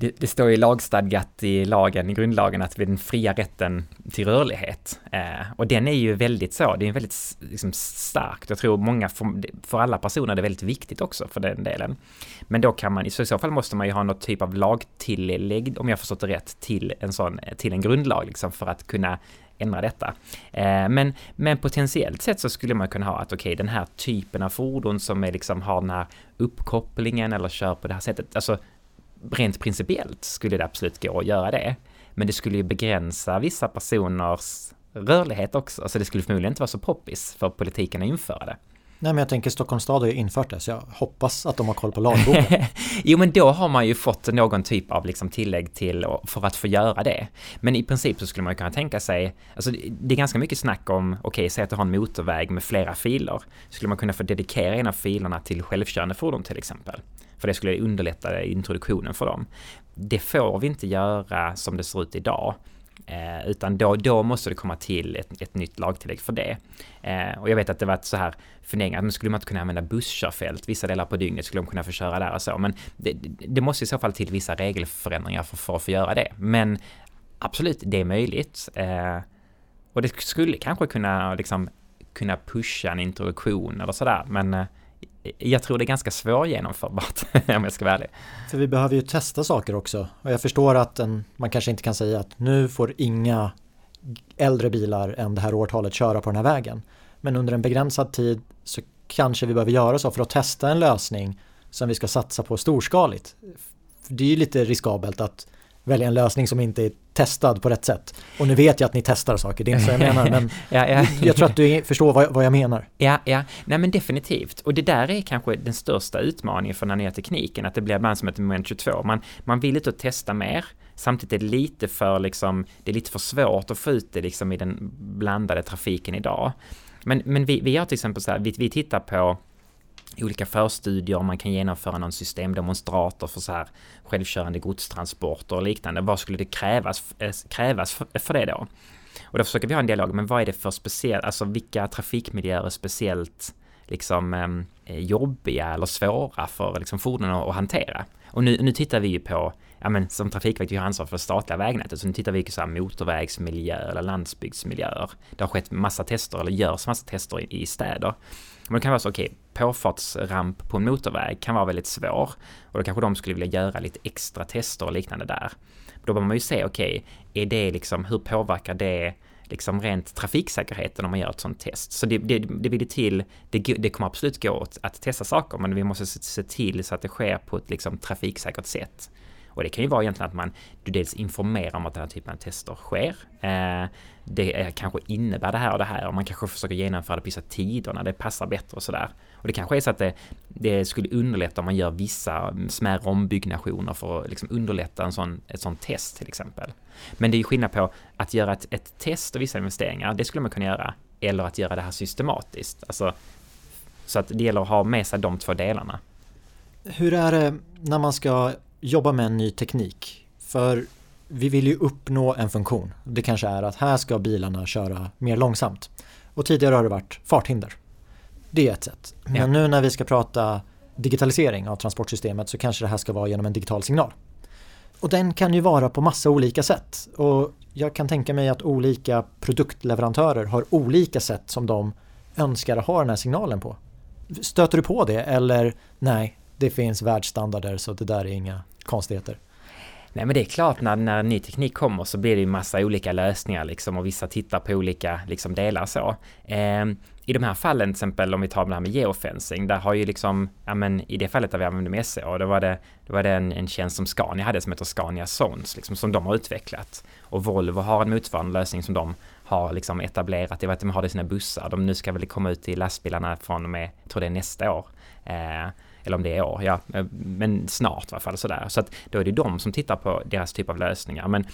det, det, står ju lagstadgat i lagen, i grundlagen, att vi den fria rätten till rörlighet. Eh, och den är ju väldigt så, det är väldigt liksom, starkt. Jag tror många, för, för alla personer är det väldigt viktigt också för den delen. Men då kan man, så i så fall måste man ju ha något typ av lagtillägg, om jag förstått det rätt, till en sån, till en grundlag liksom för att kunna ändra detta. Eh, men, men potentiellt sett så skulle man kunna ha att okej, okay, den här typen av fordon som är liksom har den här uppkopplingen eller kör på det här sättet, alltså rent principiellt skulle det absolut gå att göra det. Men det skulle ju begränsa vissa personers rörlighet också, så det skulle förmodligen inte vara så poppis för politiken att införa det. Nej men jag tänker Stockholms stad har ju infört det så jag hoppas att de har koll på lagboken. jo men då har man ju fått någon typ av liksom tillägg till för att få göra det. Men i princip så skulle man kunna tänka sig, alltså det är ganska mycket snack om, okej okay, säg att du har en motorväg med flera filer. Skulle man kunna få dedikera en av filerna till självkörande fordon till exempel? För det skulle underlätta introduktionen för dem. Det får vi inte göra som det ser ut idag. Eh, utan då, då måste det komma till ett, ett nytt lagtillägg för det. Eh, och jag vet att det varit så här funderingar, men skulle man inte kunna använda busskörfält vissa delar på dygnet, skulle de kunna få köra där och så. Men det, det måste i så fall till vissa regelförändringar för, för att få göra det. Men absolut, det är möjligt. Eh, och det skulle kanske kunna, liksom, kunna pusha en introduktion eller sådär, men eh, jag tror det är ganska svårgenomförbart om jag ska vara ärlig. För vi behöver ju testa saker också och jag förstår att en, man kanske inte kan säga att nu får inga äldre bilar än det här årtalet köra på den här vägen. Men under en begränsad tid så kanske vi behöver göra så för att testa en lösning som vi ska satsa på storskaligt. Det är ju lite riskabelt att välja en lösning som inte är testad på rätt sätt. Och nu vet jag att ni testar saker, det är inte så jag menar, men ja, ja. jag tror att du förstår vad, vad jag menar. Ja, ja, nej men definitivt. Och det där är kanske den största utmaningen för den nya tekniken, att det blir ibland som ett moment 22. Man, man vill inte testa mer, samtidigt är det lite för liksom, det är lite för svårt att få ut det liksom i den blandade trafiken idag. Men, men vi, vi gör till exempel så här, vi, vi tittar på olika förstudier, man kan genomföra någon systemdemonstrator för så här självkörande godstransporter och liknande. Vad skulle det krävas, eh, krävas för, för det då? Och då försöker vi ha en dialog, men vad är det för speciellt, alltså vilka trafikmiljöer är speciellt liksom eh, Eh, jobbiga eller svåra för liksom, fordonen att, hantera? Och nu, nu tittar vi ju på, ja men som Trafikverket har ansvar för det statliga vägnätet, så nu tittar vi på så här motorvägsmiljöer eller landsbygdsmiljöer. Det har skett massa tester, eller görs massa tester i, i städer. Men det kan vara så, okej, okay, påfartsramp på en motorväg kan vara väldigt svår. Och då kanske de skulle vilja göra lite extra tester och liknande där. Då behöver man ju se, okej, okay, är det liksom, hur påverkar det liksom rent trafiksäkerheten om man gör ett sånt test. Så det, det, det vill till, det, det kommer absolut gå att, att testa saker, men vi måste se till så att det sker på ett liksom trafiksäkert sätt. Och det kan ju vara egentligen att man du dels informerar om att den här typen av tester sker. Eh, det är, kanske innebär det här och det här och man kanske försöker genomföra det på vissa tider när det passar bättre och sådär. Och det kanske är så att det, det skulle underlätta om man gör vissa smärre ombyggnationer för att liksom underlätta en sån, ett sånt test till exempel. Men det är ju skillnad på att göra ett, ett test och vissa investeringar, det skulle man kunna göra, eller att göra det här systematiskt. Alltså, så att det gäller att ha med sig de två delarna. Hur är det när man ska jobba med en ny teknik? För vi vill ju uppnå en funktion. Det kanske är att här ska bilarna köra mer långsamt. Och tidigare har det varit farthinder. Det är ett sätt. Men ja. nu när vi ska prata digitalisering av transportsystemet så kanske det här ska vara genom en digital signal. Och den kan ju vara på massa olika sätt. Och jag kan tänka mig att olika produktleverantörer har olika sätt som de önskar ha den här signalen på. Stöter du på det eller nej, det finns världsstandarder så det där är inga konstigheter? Nej men det är klart när, när ny teknik kommer så blir det ju massa olika lösningar liksom och vissa tittar på olika liksom delar så. Eh, i de här fallen till exempel om vi tar det här med geofencing, där har ju liksom, ja men i det fallet där vi använde med SEO, då var det, då var det en, en tjänst som Scania hade som heter Scania Zones, liksom som de har utvecklat. Och Volvo har en motsvarande lösning som de har liksom etablerat, det var att de har det i sina bussar, de nu ska väl komma ut i lastbilarna från och med, jag tror det är nästa år. Eh, eller om det är år, ja, eh, men snart i alla fall sådär. Så att då är det de som tittar på deras typ av lösningar. Men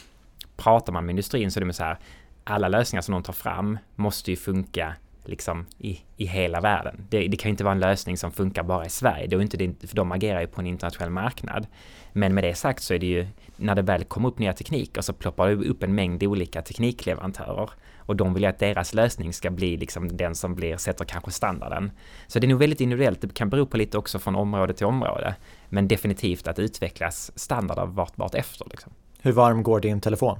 pratar man med industrin så är det med så här, alla lösningar som de tar fram måste ju funka liksom i, i hela världen. Det, det kan ju inte vara en lösning som funkar bara i Sverige, det är inte det, för de agerar ju på en internationell marknad. Men med det sagt så är det ju, när det väl kommer upp nya tekniker så ploppar det upp en mängd olika teknikleverantörer och de vill ju att deras lösning ska bli liksom den som blir, sätter kanske standarden. Så det är nog väldigt individuellt, det kan bero på lite också från område till område. Men definitivt att utvecklas standarder vart, vart efter. Liksom. Hur varm går din telefon?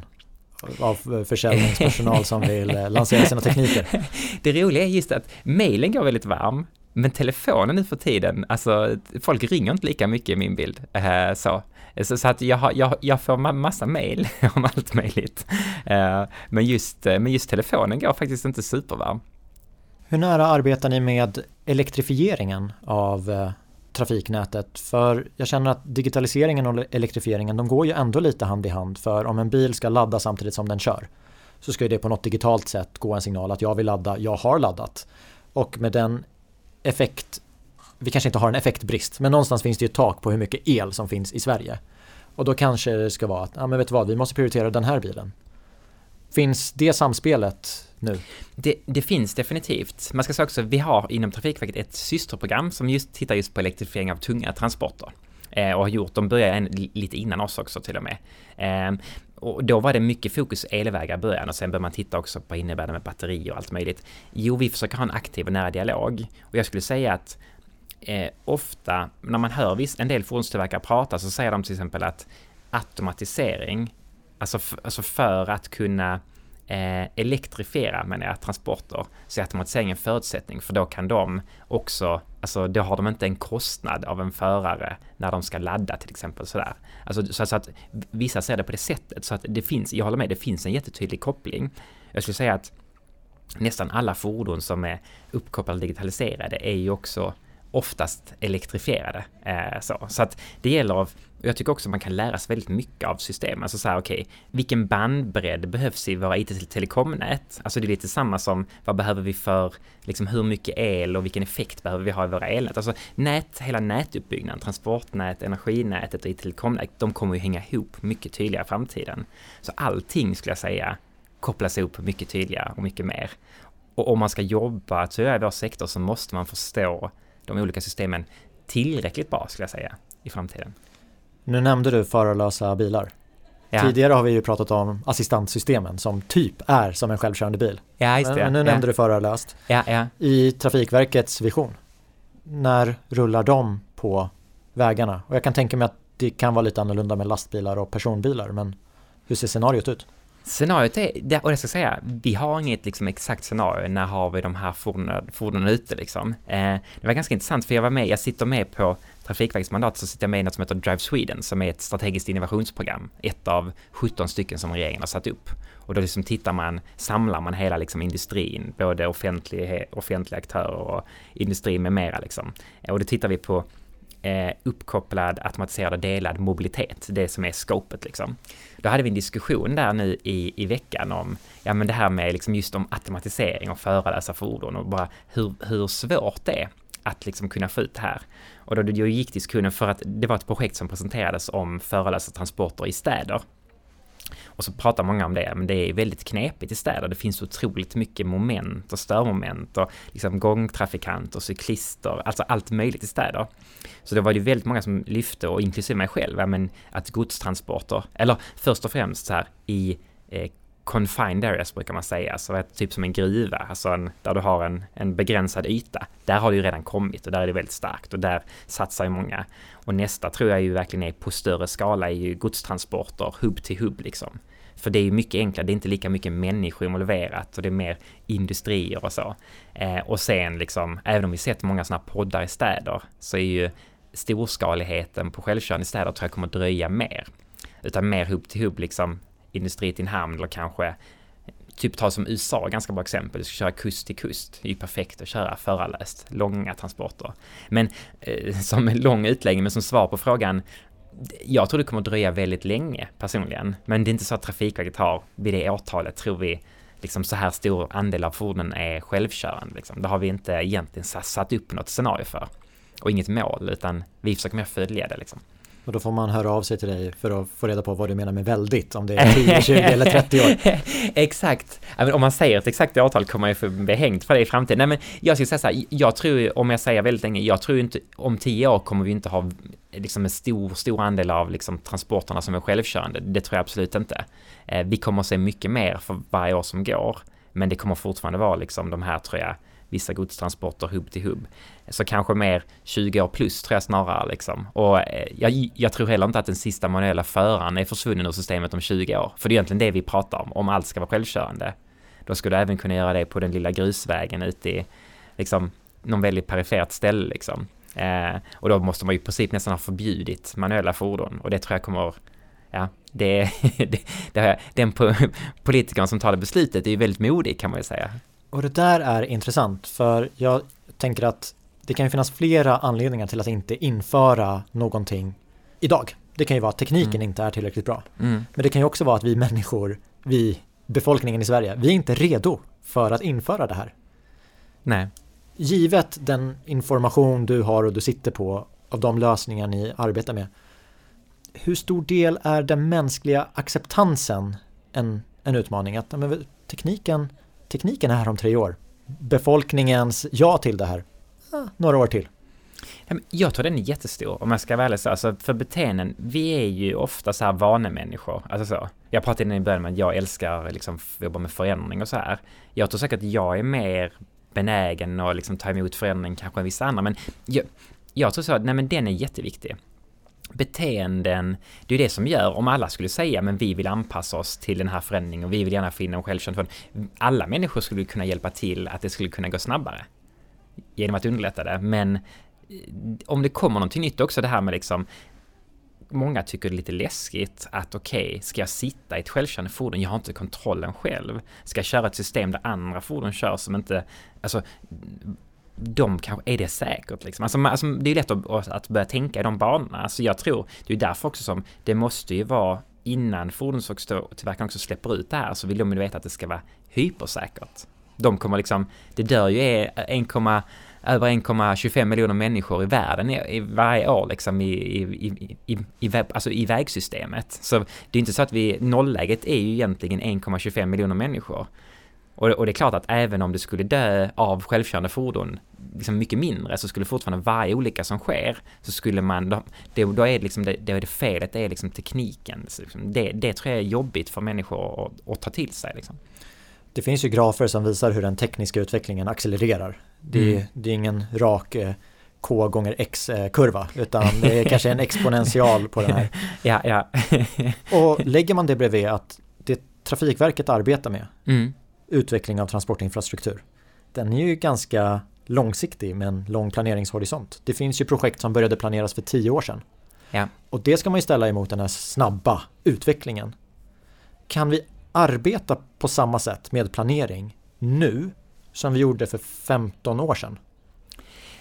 Av försäljningspersonal som vill eh, lansera sina tekniker. Det roliga är just att mejlen går väldigt varm, men telefonen nu för tiden, alltså folk ringer inte lika mycket i min bild. Eh, så. Så, så att jag, har, jag, jag får massa mail om allt möjligt. Eh, men, just, men just telefonen går faktiskt inte supervarm. Hur nära arbetar ni med elektrifieringen av trafiknätet? För jag känner att digitaliseringen och elektrifieringen, de går ju ändå lite hand i hand. För om en bil ska ladda samtidigt som den kör så ska det på något digitalt sätt gå en signal att jag vill ladda, jag har laddat. Och med den effekt, vi kanske inte har en effektbrist, men någonstans finns det ju ett tak på hur mycket el som finns i Sverige. Och då kanske det ska vara att, ja men vet du vad, vi måste prioritera den här bilen. Finns det samspelet nu? Det, det, finns definitivt. Man ska säga också, vi har inom Trafikverket ett systerprogram som just tittar just på elektrifiering av tunga transporter. Eh, och har gjort, de började en, lite innan oss också till och med. Eh, och då var det mycket fokus elvägar i början och sen började man titta också på innebär det med batteri och allt möjligt. Jo, vi försöker ha en aktiv och nära dialog. Och jag skulle säga att eh, ofta när man hör viss, en del fordonstillverkare prata så säger de till exempel att automatisering, alltså, alltså för att kunna eh, elektrifiera menar jag, transporter så är automatisering en förutsättning för då kan de också, alltså då har de inte en kostnad av en förare när de ska ladda till exempel sådär. Alltså så, så att vissa ser det på det sättet så att det finns, jag håller med, det finns en jättetydlig koppling. Jag skulle säga att nästan alla fordon som är uppkopplade och digitaliserade är ju också oftast elektrifierade. Eh, så. så att det gäller av, och jag tycker också man kan lära sig väldigt mycket av system. Alltså så här, okej, okay, vilken bandbredd behövs i våra IT-telekomnät? Alltså det är lite samma som vad behöver vi för, liksom hur mycket el och vilken effekt behöver vi ha i våra elnät? Alltså nät, hela nätuppbyggnaden, transportnät, energinätet och IT-telekomnät, de kommer ju hänga ihop mycket tydligare i framtiden. Så allting skulle jag säga kopplas ihop mycket tydligare och mycket mer. Och om man ska jobba, tror jag, i vår sektor så måste man förstå de olika systemen tillräckligt bra skulle jag säga i framtiden. Nu nämnde du förarlösa bilar. Ja. Tidigare har vi ju pratat om assistanssystemen som typ är som en självkörande bil. Ja, just det. Men nu ja. nämnde du förarlöst. Ja, ja. I Trafikverkets vision, när rullar de på vägarna? Och jag kan tänka mig att det kan vara lite annorlunda med lastbilar och personbilar, men hur ser scenariot ut? Scenariot är, och jag ska säga, vi har inget liksom exakt scenario, när har vi de här fordonen, fordonen ute liksom. Eh, det var ganska intressant för jag var med, jag sitter med på Trafikverkets mandat så sitter jag med i något som heter Drive Sweden som är ett strategiskt innovationsprogram, ett av 17 stycken som regeringen har satt upp. Och då liksom tittar man, samlar man hela liksom industrin, både offentliga, offentliga aktörer och industri med mera liksom. Eh, och då tittar vi på eh, uppkopplad, automatiserad och delad mobilitet, det som är scopet liksom. Då hade vi en diskussion där nu i, i veckan om, ja men det här med liksom just om automatisering och förarlösa fordon och bara hur, hur svårt det är att liksom kunna få ut det här. Och då, då gick diskussionen för att det var ett projekt som presenterades om förarlösa transporter i städer. Och så pratar många om det, men det är väldigt knepigt i städer. Det finns otroligt mycket moment och störmoment och liksom gångtrafikanter, cyklister, alltså allt möjligt i städer. Så då var det väldigt många som lyfte, och inklusive mig själv, men att godstransporter, eller först och främst så här i eh, confined areas brukar man säga, så typ som en gruva, alltså en, där du har en, en begränsad yta. Där har det ju redan kommit och där är det väldigt starkt och där satsar ju många. Och nästa tror jag ju verkligen är på större skala är ju godstransporter, hubb till hubb liksom. För det är ju mycket enklare, det är inte lika mycket människor involverat och det är mer industrier och så. Eh, och sen liksom, även om vi sett många sådana poddar i städer, så är ju storskaligheten på självkörande städer tror jag kommer dröja mer. Utan mer hubb till hubb liksom industri till en hamn eller kanske typ ta som USA, ganska bra exempel, du ska köra kust till kust. Det är ju perfekt att köra förarlöst, långa transporter. Men eh, som en lång utläggning, men som svar på frågan, jag tror det kommer att dröja väldigt länge personligen. Men det är inte så att Trafikverket har, vid det årtalet tror vi, liksom så här stor andel av fordonen är självkörande. Liksom. Det har vi inte egentligen satt upp något scenario för. Och inget mål, utan vi försöker mer följa det liksom. Och då får man höra av sig till dig för att få reda på vad du menar med väldigt, om det är 10, 20 eller 30 år. exakt. Om man säger ett exakt årtal kommer ju få bli hängt för det i framtiden. Nej men jag ska säga så här, jag tror, om jag säger väldigt länge, jag tror inte, om 10 år kommer vi inte ha liksom en stor, stor andel av liksom transporterna som är självkörande. Det tror jag absolut inte. Eh, vi kommer att se mycket mer för varje år som går. Men det kommer fortfarande vara liksom de här, tror jag, vissa godstransporter hubb till hubb. Så kanske mer 20 år plus tror jag snarare liksom. Och eh, jag, jag, tror heller inte att den sista manuella föraren är försvunnen ur systemet om 20 år. För det är egentligen det vi pratar om, om allt ska vara självkörande. Då skulle du även kunna göra det på den lilla grusvägen ute i liksom någon väldigt perifert ställe liksom. Eh, och då måste man ju i princip nästan ha förbjudit manuella fordon och det tror jag kommer Ja, det, det, det, den politikern som tar det beslutet är ju väldigt modig kan man ju säga. Och det där är intressant för jag tänker att det kan ju finnas flera anledningar till att inte införa någonting idag. Det kan ju vara att tekniken mm. inte är tillräckligt bra. Mm. Men det kan ju också vara att vi människor, vi, befolkningen i Sverige, vi är inte redo för att införa det här. Nej. Givet den information du har och du sitter på av de lösningar ni arbetar med, hur stor del är den mänskliga acceptansen en, en utmaning? Att men, tekniken tekniken är här om tre år. Befolkningens ja till det här, några år till. Jag tror den är jättestor om jag ska vara ärlig. Alltså för beteenden, vi är ju ofta så här vanemänniskor. Alltså så. Jag pratade innan i början om att jag älskar liksom att jobba med förändring och så här. Jag tror säkert att jag är mer benägen att liksom ta emot förändring kanske än vissa andra. Men jag, jag tror så att, nej men den är jätteviktig beteenden, det är det som gör, om alla skulle säga men vi vill anpassa oss till den här förändringen och vi vill gärna finna en självkörande Alla människor skulle kunna hjälpa till att det skulle kunna gå snabbare. Genom att underlätta det, men eh, om det kommer någonting nytt också, det här med liksom Många tycker det är lite läskigt att okej, okay, ska jag sitta i ett självkörande fordon? Jag har inte kontrollen själv. Ska jag köra ett system där andra fordon kör som inte... Alltså, de kanske, är det säkert liksom? Alltså, alltså det är lätt att, att börja tänka i de banorna. Alltså jag tror, det är därför också som det måste ju vara innan fordonstillverkaren också släpper ut det här så vill de ju veta att det ska vara hypersäkert. De kommer liksom, det dör ju 1, över 1,25 miljoner människor i världen i, i varje år liksom i, i, i, i, alltså i vägsystemet. Så det är inte så att vi, nollläget är ju egentligen 1,25 miljoner människor. Och, och, det är klart att även om det skulle dö av självkörande fordon liksom mycket mindre så skulle fortfarande varje olycka som sker så skulle man, då, då är det liksom det, då är det felet, det är liksom tekniken. Liksom det, det tror jag är jobbigt för människor att, att ta till sig. Liksom. Det finns ju grafer som visar hur den tekniska utvecklingen accelererar. Det, mm. det är ingen rak eh, K gånger X-kurva eh, utan det är kanske en exponential på den här. ja, ja. och lägger man det bredvid att det Trafikverket arbetar med mm utveckling av transportinfrastruktur. Den är ju ganska långsiktig med en lång planeringshorisont. Det finns ju projekt som började planeras för tio år sedan. Ja. Och det ska man ju ställa emot den här snabba utvecklingen. Kan vi arbeta på samma sätt med planering nu som vi gjorde för 15 år sedan?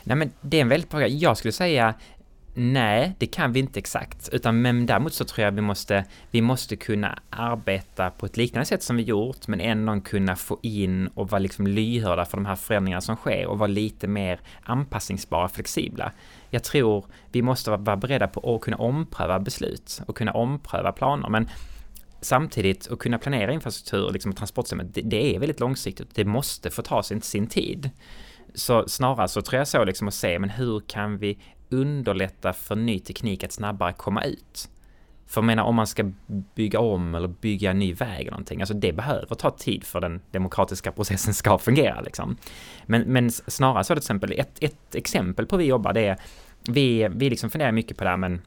Nej men det är en väldigt bra. Jag skulle säga Nej, det kan vi inte exakt, utan men däremot så tror jag vi måste, vi måste kunna arbeta på ett liknande sätt som vi gjort, men ändå kunna få in och vara liksom lyhörda för de här förändringarna som sker och vara lite mer anpassningsbara, flexibla. Jag tror vi måste vara beredda på att kunna ompröva beslut och kunna ompröva planer, men samtidigt att kunna planera infrastruktur och liksom transportsystemet, det, det är väldigt långsiktigt. Det måste få ta sin, sin tid. Så snarare så tror jag så liksom att se, men hur kan vi underlätta för ny teknik att snabbare komma ut? För jag menar om man ska bygga om eller bygga en ny väg eller någonting, alltså det behöver ta tid för den demokratiska processen ska fungera liksom. Men, men snarare så till exempel, ett, ett exempel på hur vi jobbar det är, vi, vi liksom funderar mycket på det här men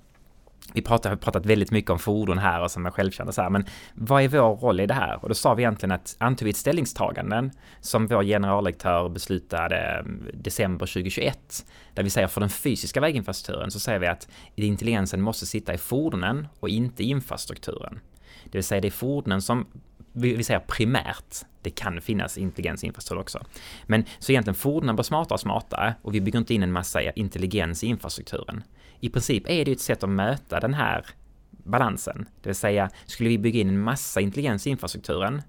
vi pratar, har pratat väldigt mycket om fordon här och som är självkörande så här, men vad är vår roll i det här? Och då sa vi egentligen att antog vi ett ställningstaganden som vår generaldirektör beslutade mm, december 2021, där vi säger för den fysiska väginfrastrukturen så säger vi att intelligensen måste sitta i fordonen och inte i infrastrukturen. Det vill säga det är fordonen som vi säger primärt, det kan finnas intelligens i infrastruktur också. Men så egentligen fordonen blir smartare och smartare och vi bygger inte in en massa intelligens i infrastrukturen i princip är det ett sätt att möta den här balansen. Det vill säga, skulle vi bygga in en massa intelligens i infrastrukturen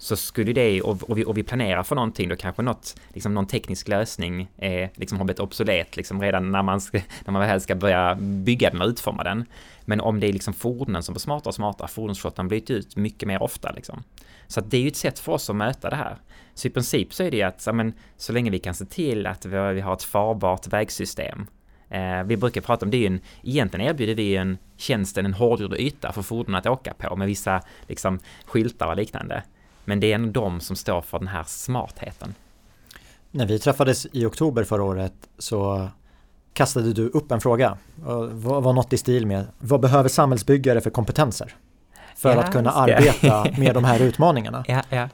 så skulle det, och, och, vi, och vi planerar för någonting, då kanske något, liksom någon teknisk lösning är, liksom har blivit obsolet liksom redan när man, ska, när man väl ska börja bygga den och utforma den. Men om det är liksom fordonen som blir smartare och smartare, fordonsflottan blir ut mycket mer ofta liksom. Så att det är ju ett sätt för oss att möta det här. Så i princip så är det ju att, men, så länge vi kan se till att vi, vi har ett farbart vägsystem eh, vi brukar prata om det är ju en, egentligen erbjuder vi en tjänsten en hårdgjord yta för fordon att åka på med vissa liksom skyltar och liknande. Men det är ändå de som står för den här smartheten. När vi träffades i oktober förra året så kastade du upp en fråga. Vad var något i stil med vad behöver samhällsbyggare för kompetenser? För ja, att kunna arbeta med de här utmaningarna. Ja, ja.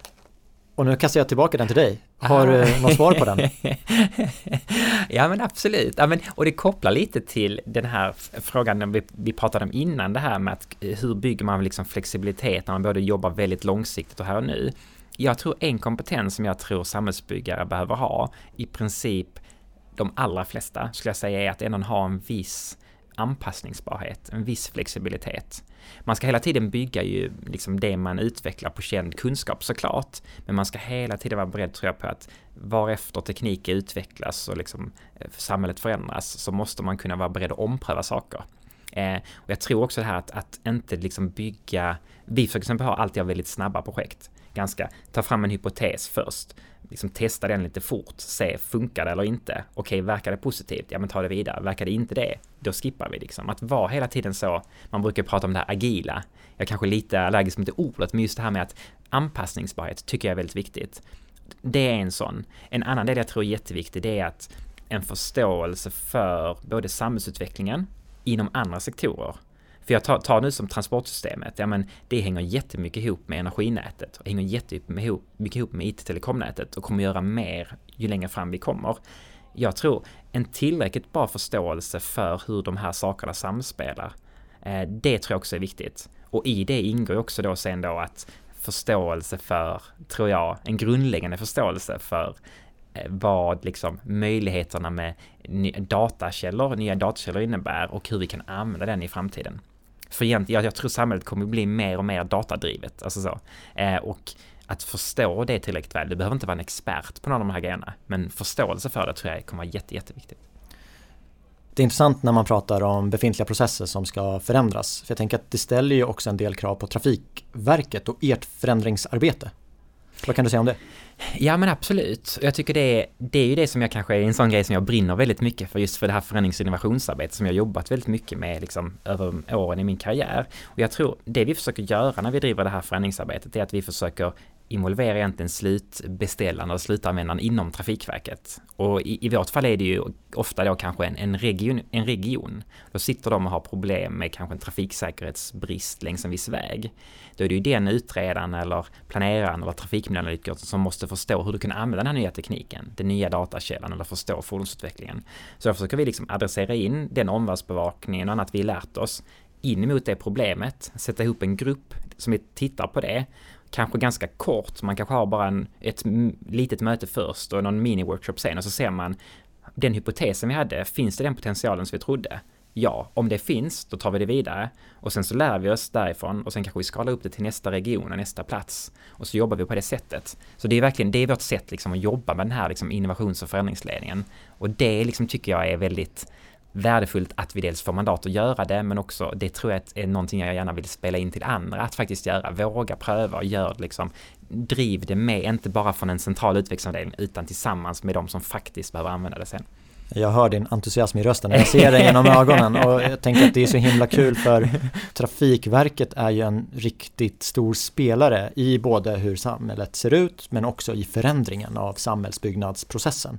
Och nu kastar jag tillbaka den till dig. Har du något svar på den? ja men absolut. Ja, men, och det kopplar lite till den här frågan vi, vi pratade om innan det här med att eh, hur bygger man liksom flexibilitet när man både jobbar väldigt långsiktigt och här och nu. Jag tror en kompetens som jag tror samhällsbyggare behöver ha, i princip de allra flesta skulle jag säga är att ändå ha en viss anpassningsbarhet, en viss flexibilitet. Man ska hela tiden bygga ju liksom det man utvecklar på känd kunskap såklart, men man ska hela tiden vara beredd tror jag på att varefter tekniken utvecklas och liksom eh, samhället förändras så måste man kunna vara beredd att ompröva saker. Eh, och jag tror också det här att, att inte liksom bygga, vi för exempel har alltid väldigt snabba projekt, ganska, ta fram en hypotes först, liksom testa den lite fort, se funkar det eller inte. Okej, verkar det positivt? Ja, men ta det vidare. Verkar det inte det? Då skippar vi liksom. Att vara hela tiden så, man brukar prata om det här agila. Jag är kanske lite allergisk mot det ordet, men just det här med att anpassningsbarhet tycker jag är väldigt viktigt. Det är en sån. En annan del jag tror är jätteviktig, det är att en förståelse för både samhällsutvecklingen inom andra sektorer för jag tar, tar nu som transportsystemet, ja men det hänger jättemycket ihop med energinätet och hänger jättemycket ihop, med IT-telekomnätet och kommer göra mer ju längre fram vi kommer. Jag tror en tillräckligt bra förståelse för hur de här sakerna samspelar, eh, det tror jag också är viktigt. Och i det ingår också då sen då att förståelse för, tror jag, en grundläggande förståelse för eh, vad liksom möjligheterna med datakällor, nya datakällor innebär och hur vi kan använda den i framtiden. För egentligen, jag, jag tror samhället kommer bli mer och mer datadrivet, alltså så. Eh, och att förstå det tillräckligt väl, du behöver inte vara en expert på någon av de här grejerna, men förståelse för det tror jag kommer vara jätte, jätteviktigt. Det är intressant när man pratar om befintliga processer som ska förändras. För jag tänker att det ställer ju också en del krav på Trafikverket och ert förändringsarbete. Vad kan du säga om det? Ja men absolut. Jag tycker det är, det är ju det som jag kanske är en sån grej som jag brinner väldigt mycket för just för det här förändrings och innovationsarbetet som jag jobbat väldigt mycket med liksom över åren i min karriär. Och jag tror det vi försöker göra när vi driver det här förändringsarbetet är att vi försöker involverar egentligen slutbeställaren och slutanvändaren inom Trafikverket. Och i, i vårt fall är det ju ofta då kanske en, en, region, en region. Då sitter de och har problem med kanske en trafiksäkerhetsbrist längs en viss väg. Då är det ju den utredaren eller planeraren eller trafikmiljöanalytikern som måste förstå hur du kan använda den här nya tekniken, den nya datakällan eller förstå fordonsutvecklingen. Så då försöker vi liksom adressera in den omvärldsbevakningen och annat vi lärt oss in mot det problemet, sätta ihop en grupp som tittar på det kanske ganska kort, man kanske har bara en, ett litet möte först och någon mini-workshop sen och så ser man den hypotesen vi hade, finns det den potentialen som vi trodde? Ja, om det finns, då tar vi det vidare. Och sen så lär vi oss därifrån och sen kanske vi skalar upp det till nästa region och nästa plats. Och så jobbar vi på det sättet. Så det är verkligen, det är vårt sätt liksom att jobba med den här liksom innovations och förändringsledningen. Och det liksom tycker jag är väldigt värdefullt att vi dels får mandat att göra det, men också det tror jag är någonting jag gärna vill spela in till andra att faktiskt göra. Våga pröva och gör liksom, driv det med, inte bara från en central utvecklingsavdelning, utan tillsammans med de som faktiskt behöver använda det sen. Jag hör din entusiasm i rösten när jag ser dig genom ögonen och jag tänker att det är så himla kul för Trafikverket är ju en riktigt stor spelare i både hur samhället ser ut men också i förändringen av samhällsbyggnadsprocessen.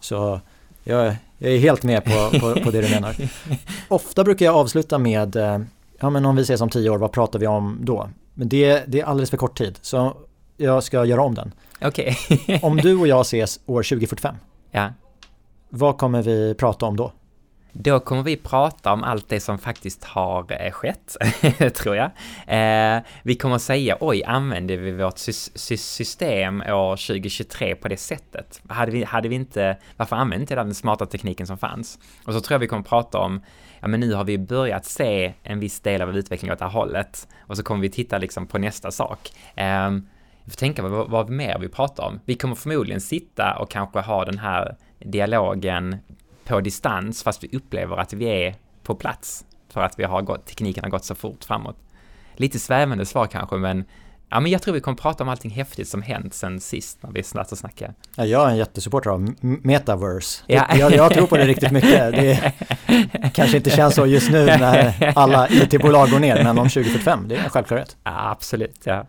Så jag, jag är helt med på, på, på det du menar. Ofta brukar jag avsluta med, eh, ja men om vi ses om tio år, vad pratar vi om då? Men det, det är alldeles för kort tid, så jag ska göra om den. Okej. Om du och jag ses år 2045, ja. vad kommer vi prata om då? Då kommer vi prata om allt det som faktiskt har eh, skett, tror jag. Eh, vi kommer säga, oj, använde vi vårt sy sy system år 2023 på det sättet? Hade vi, hade vi inte, varför använde inte den smarta tekniken som fanns? Och så tror jag vi kommer prata om, ja men nu har vi börjat se en viss del av utvecklingen åt det här hållet. Och så kommer vi titta liksom på nästa sak. Eh, får tänka vad, vad mer vi pratar om. Vi kommer förmodligen sitta och kanske ha den här dialogen på distans fast vi upplever att vi är på plats för att vi har gått, tekniken har gått så fort framåt. Lite svävande svar kanske, men ja, men jag tror vi kommer prata om allting häftigt som hänt sen sist när vi satt och snackade. Ja, jag är en jättesupporter av metaverse. Ja. Jag, jag tror på det riktigt mycket. Det kanske inte känns så just nu när alla IT-bolag går ner, men om 2045, det är en självklarhet. Ja, absolut, ja.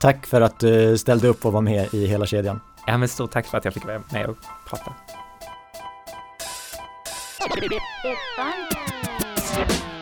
Tack för att du ställde upp och var med i hela kedjan. Ja, men stort tack för att jag fick vara med och prata. It's fun.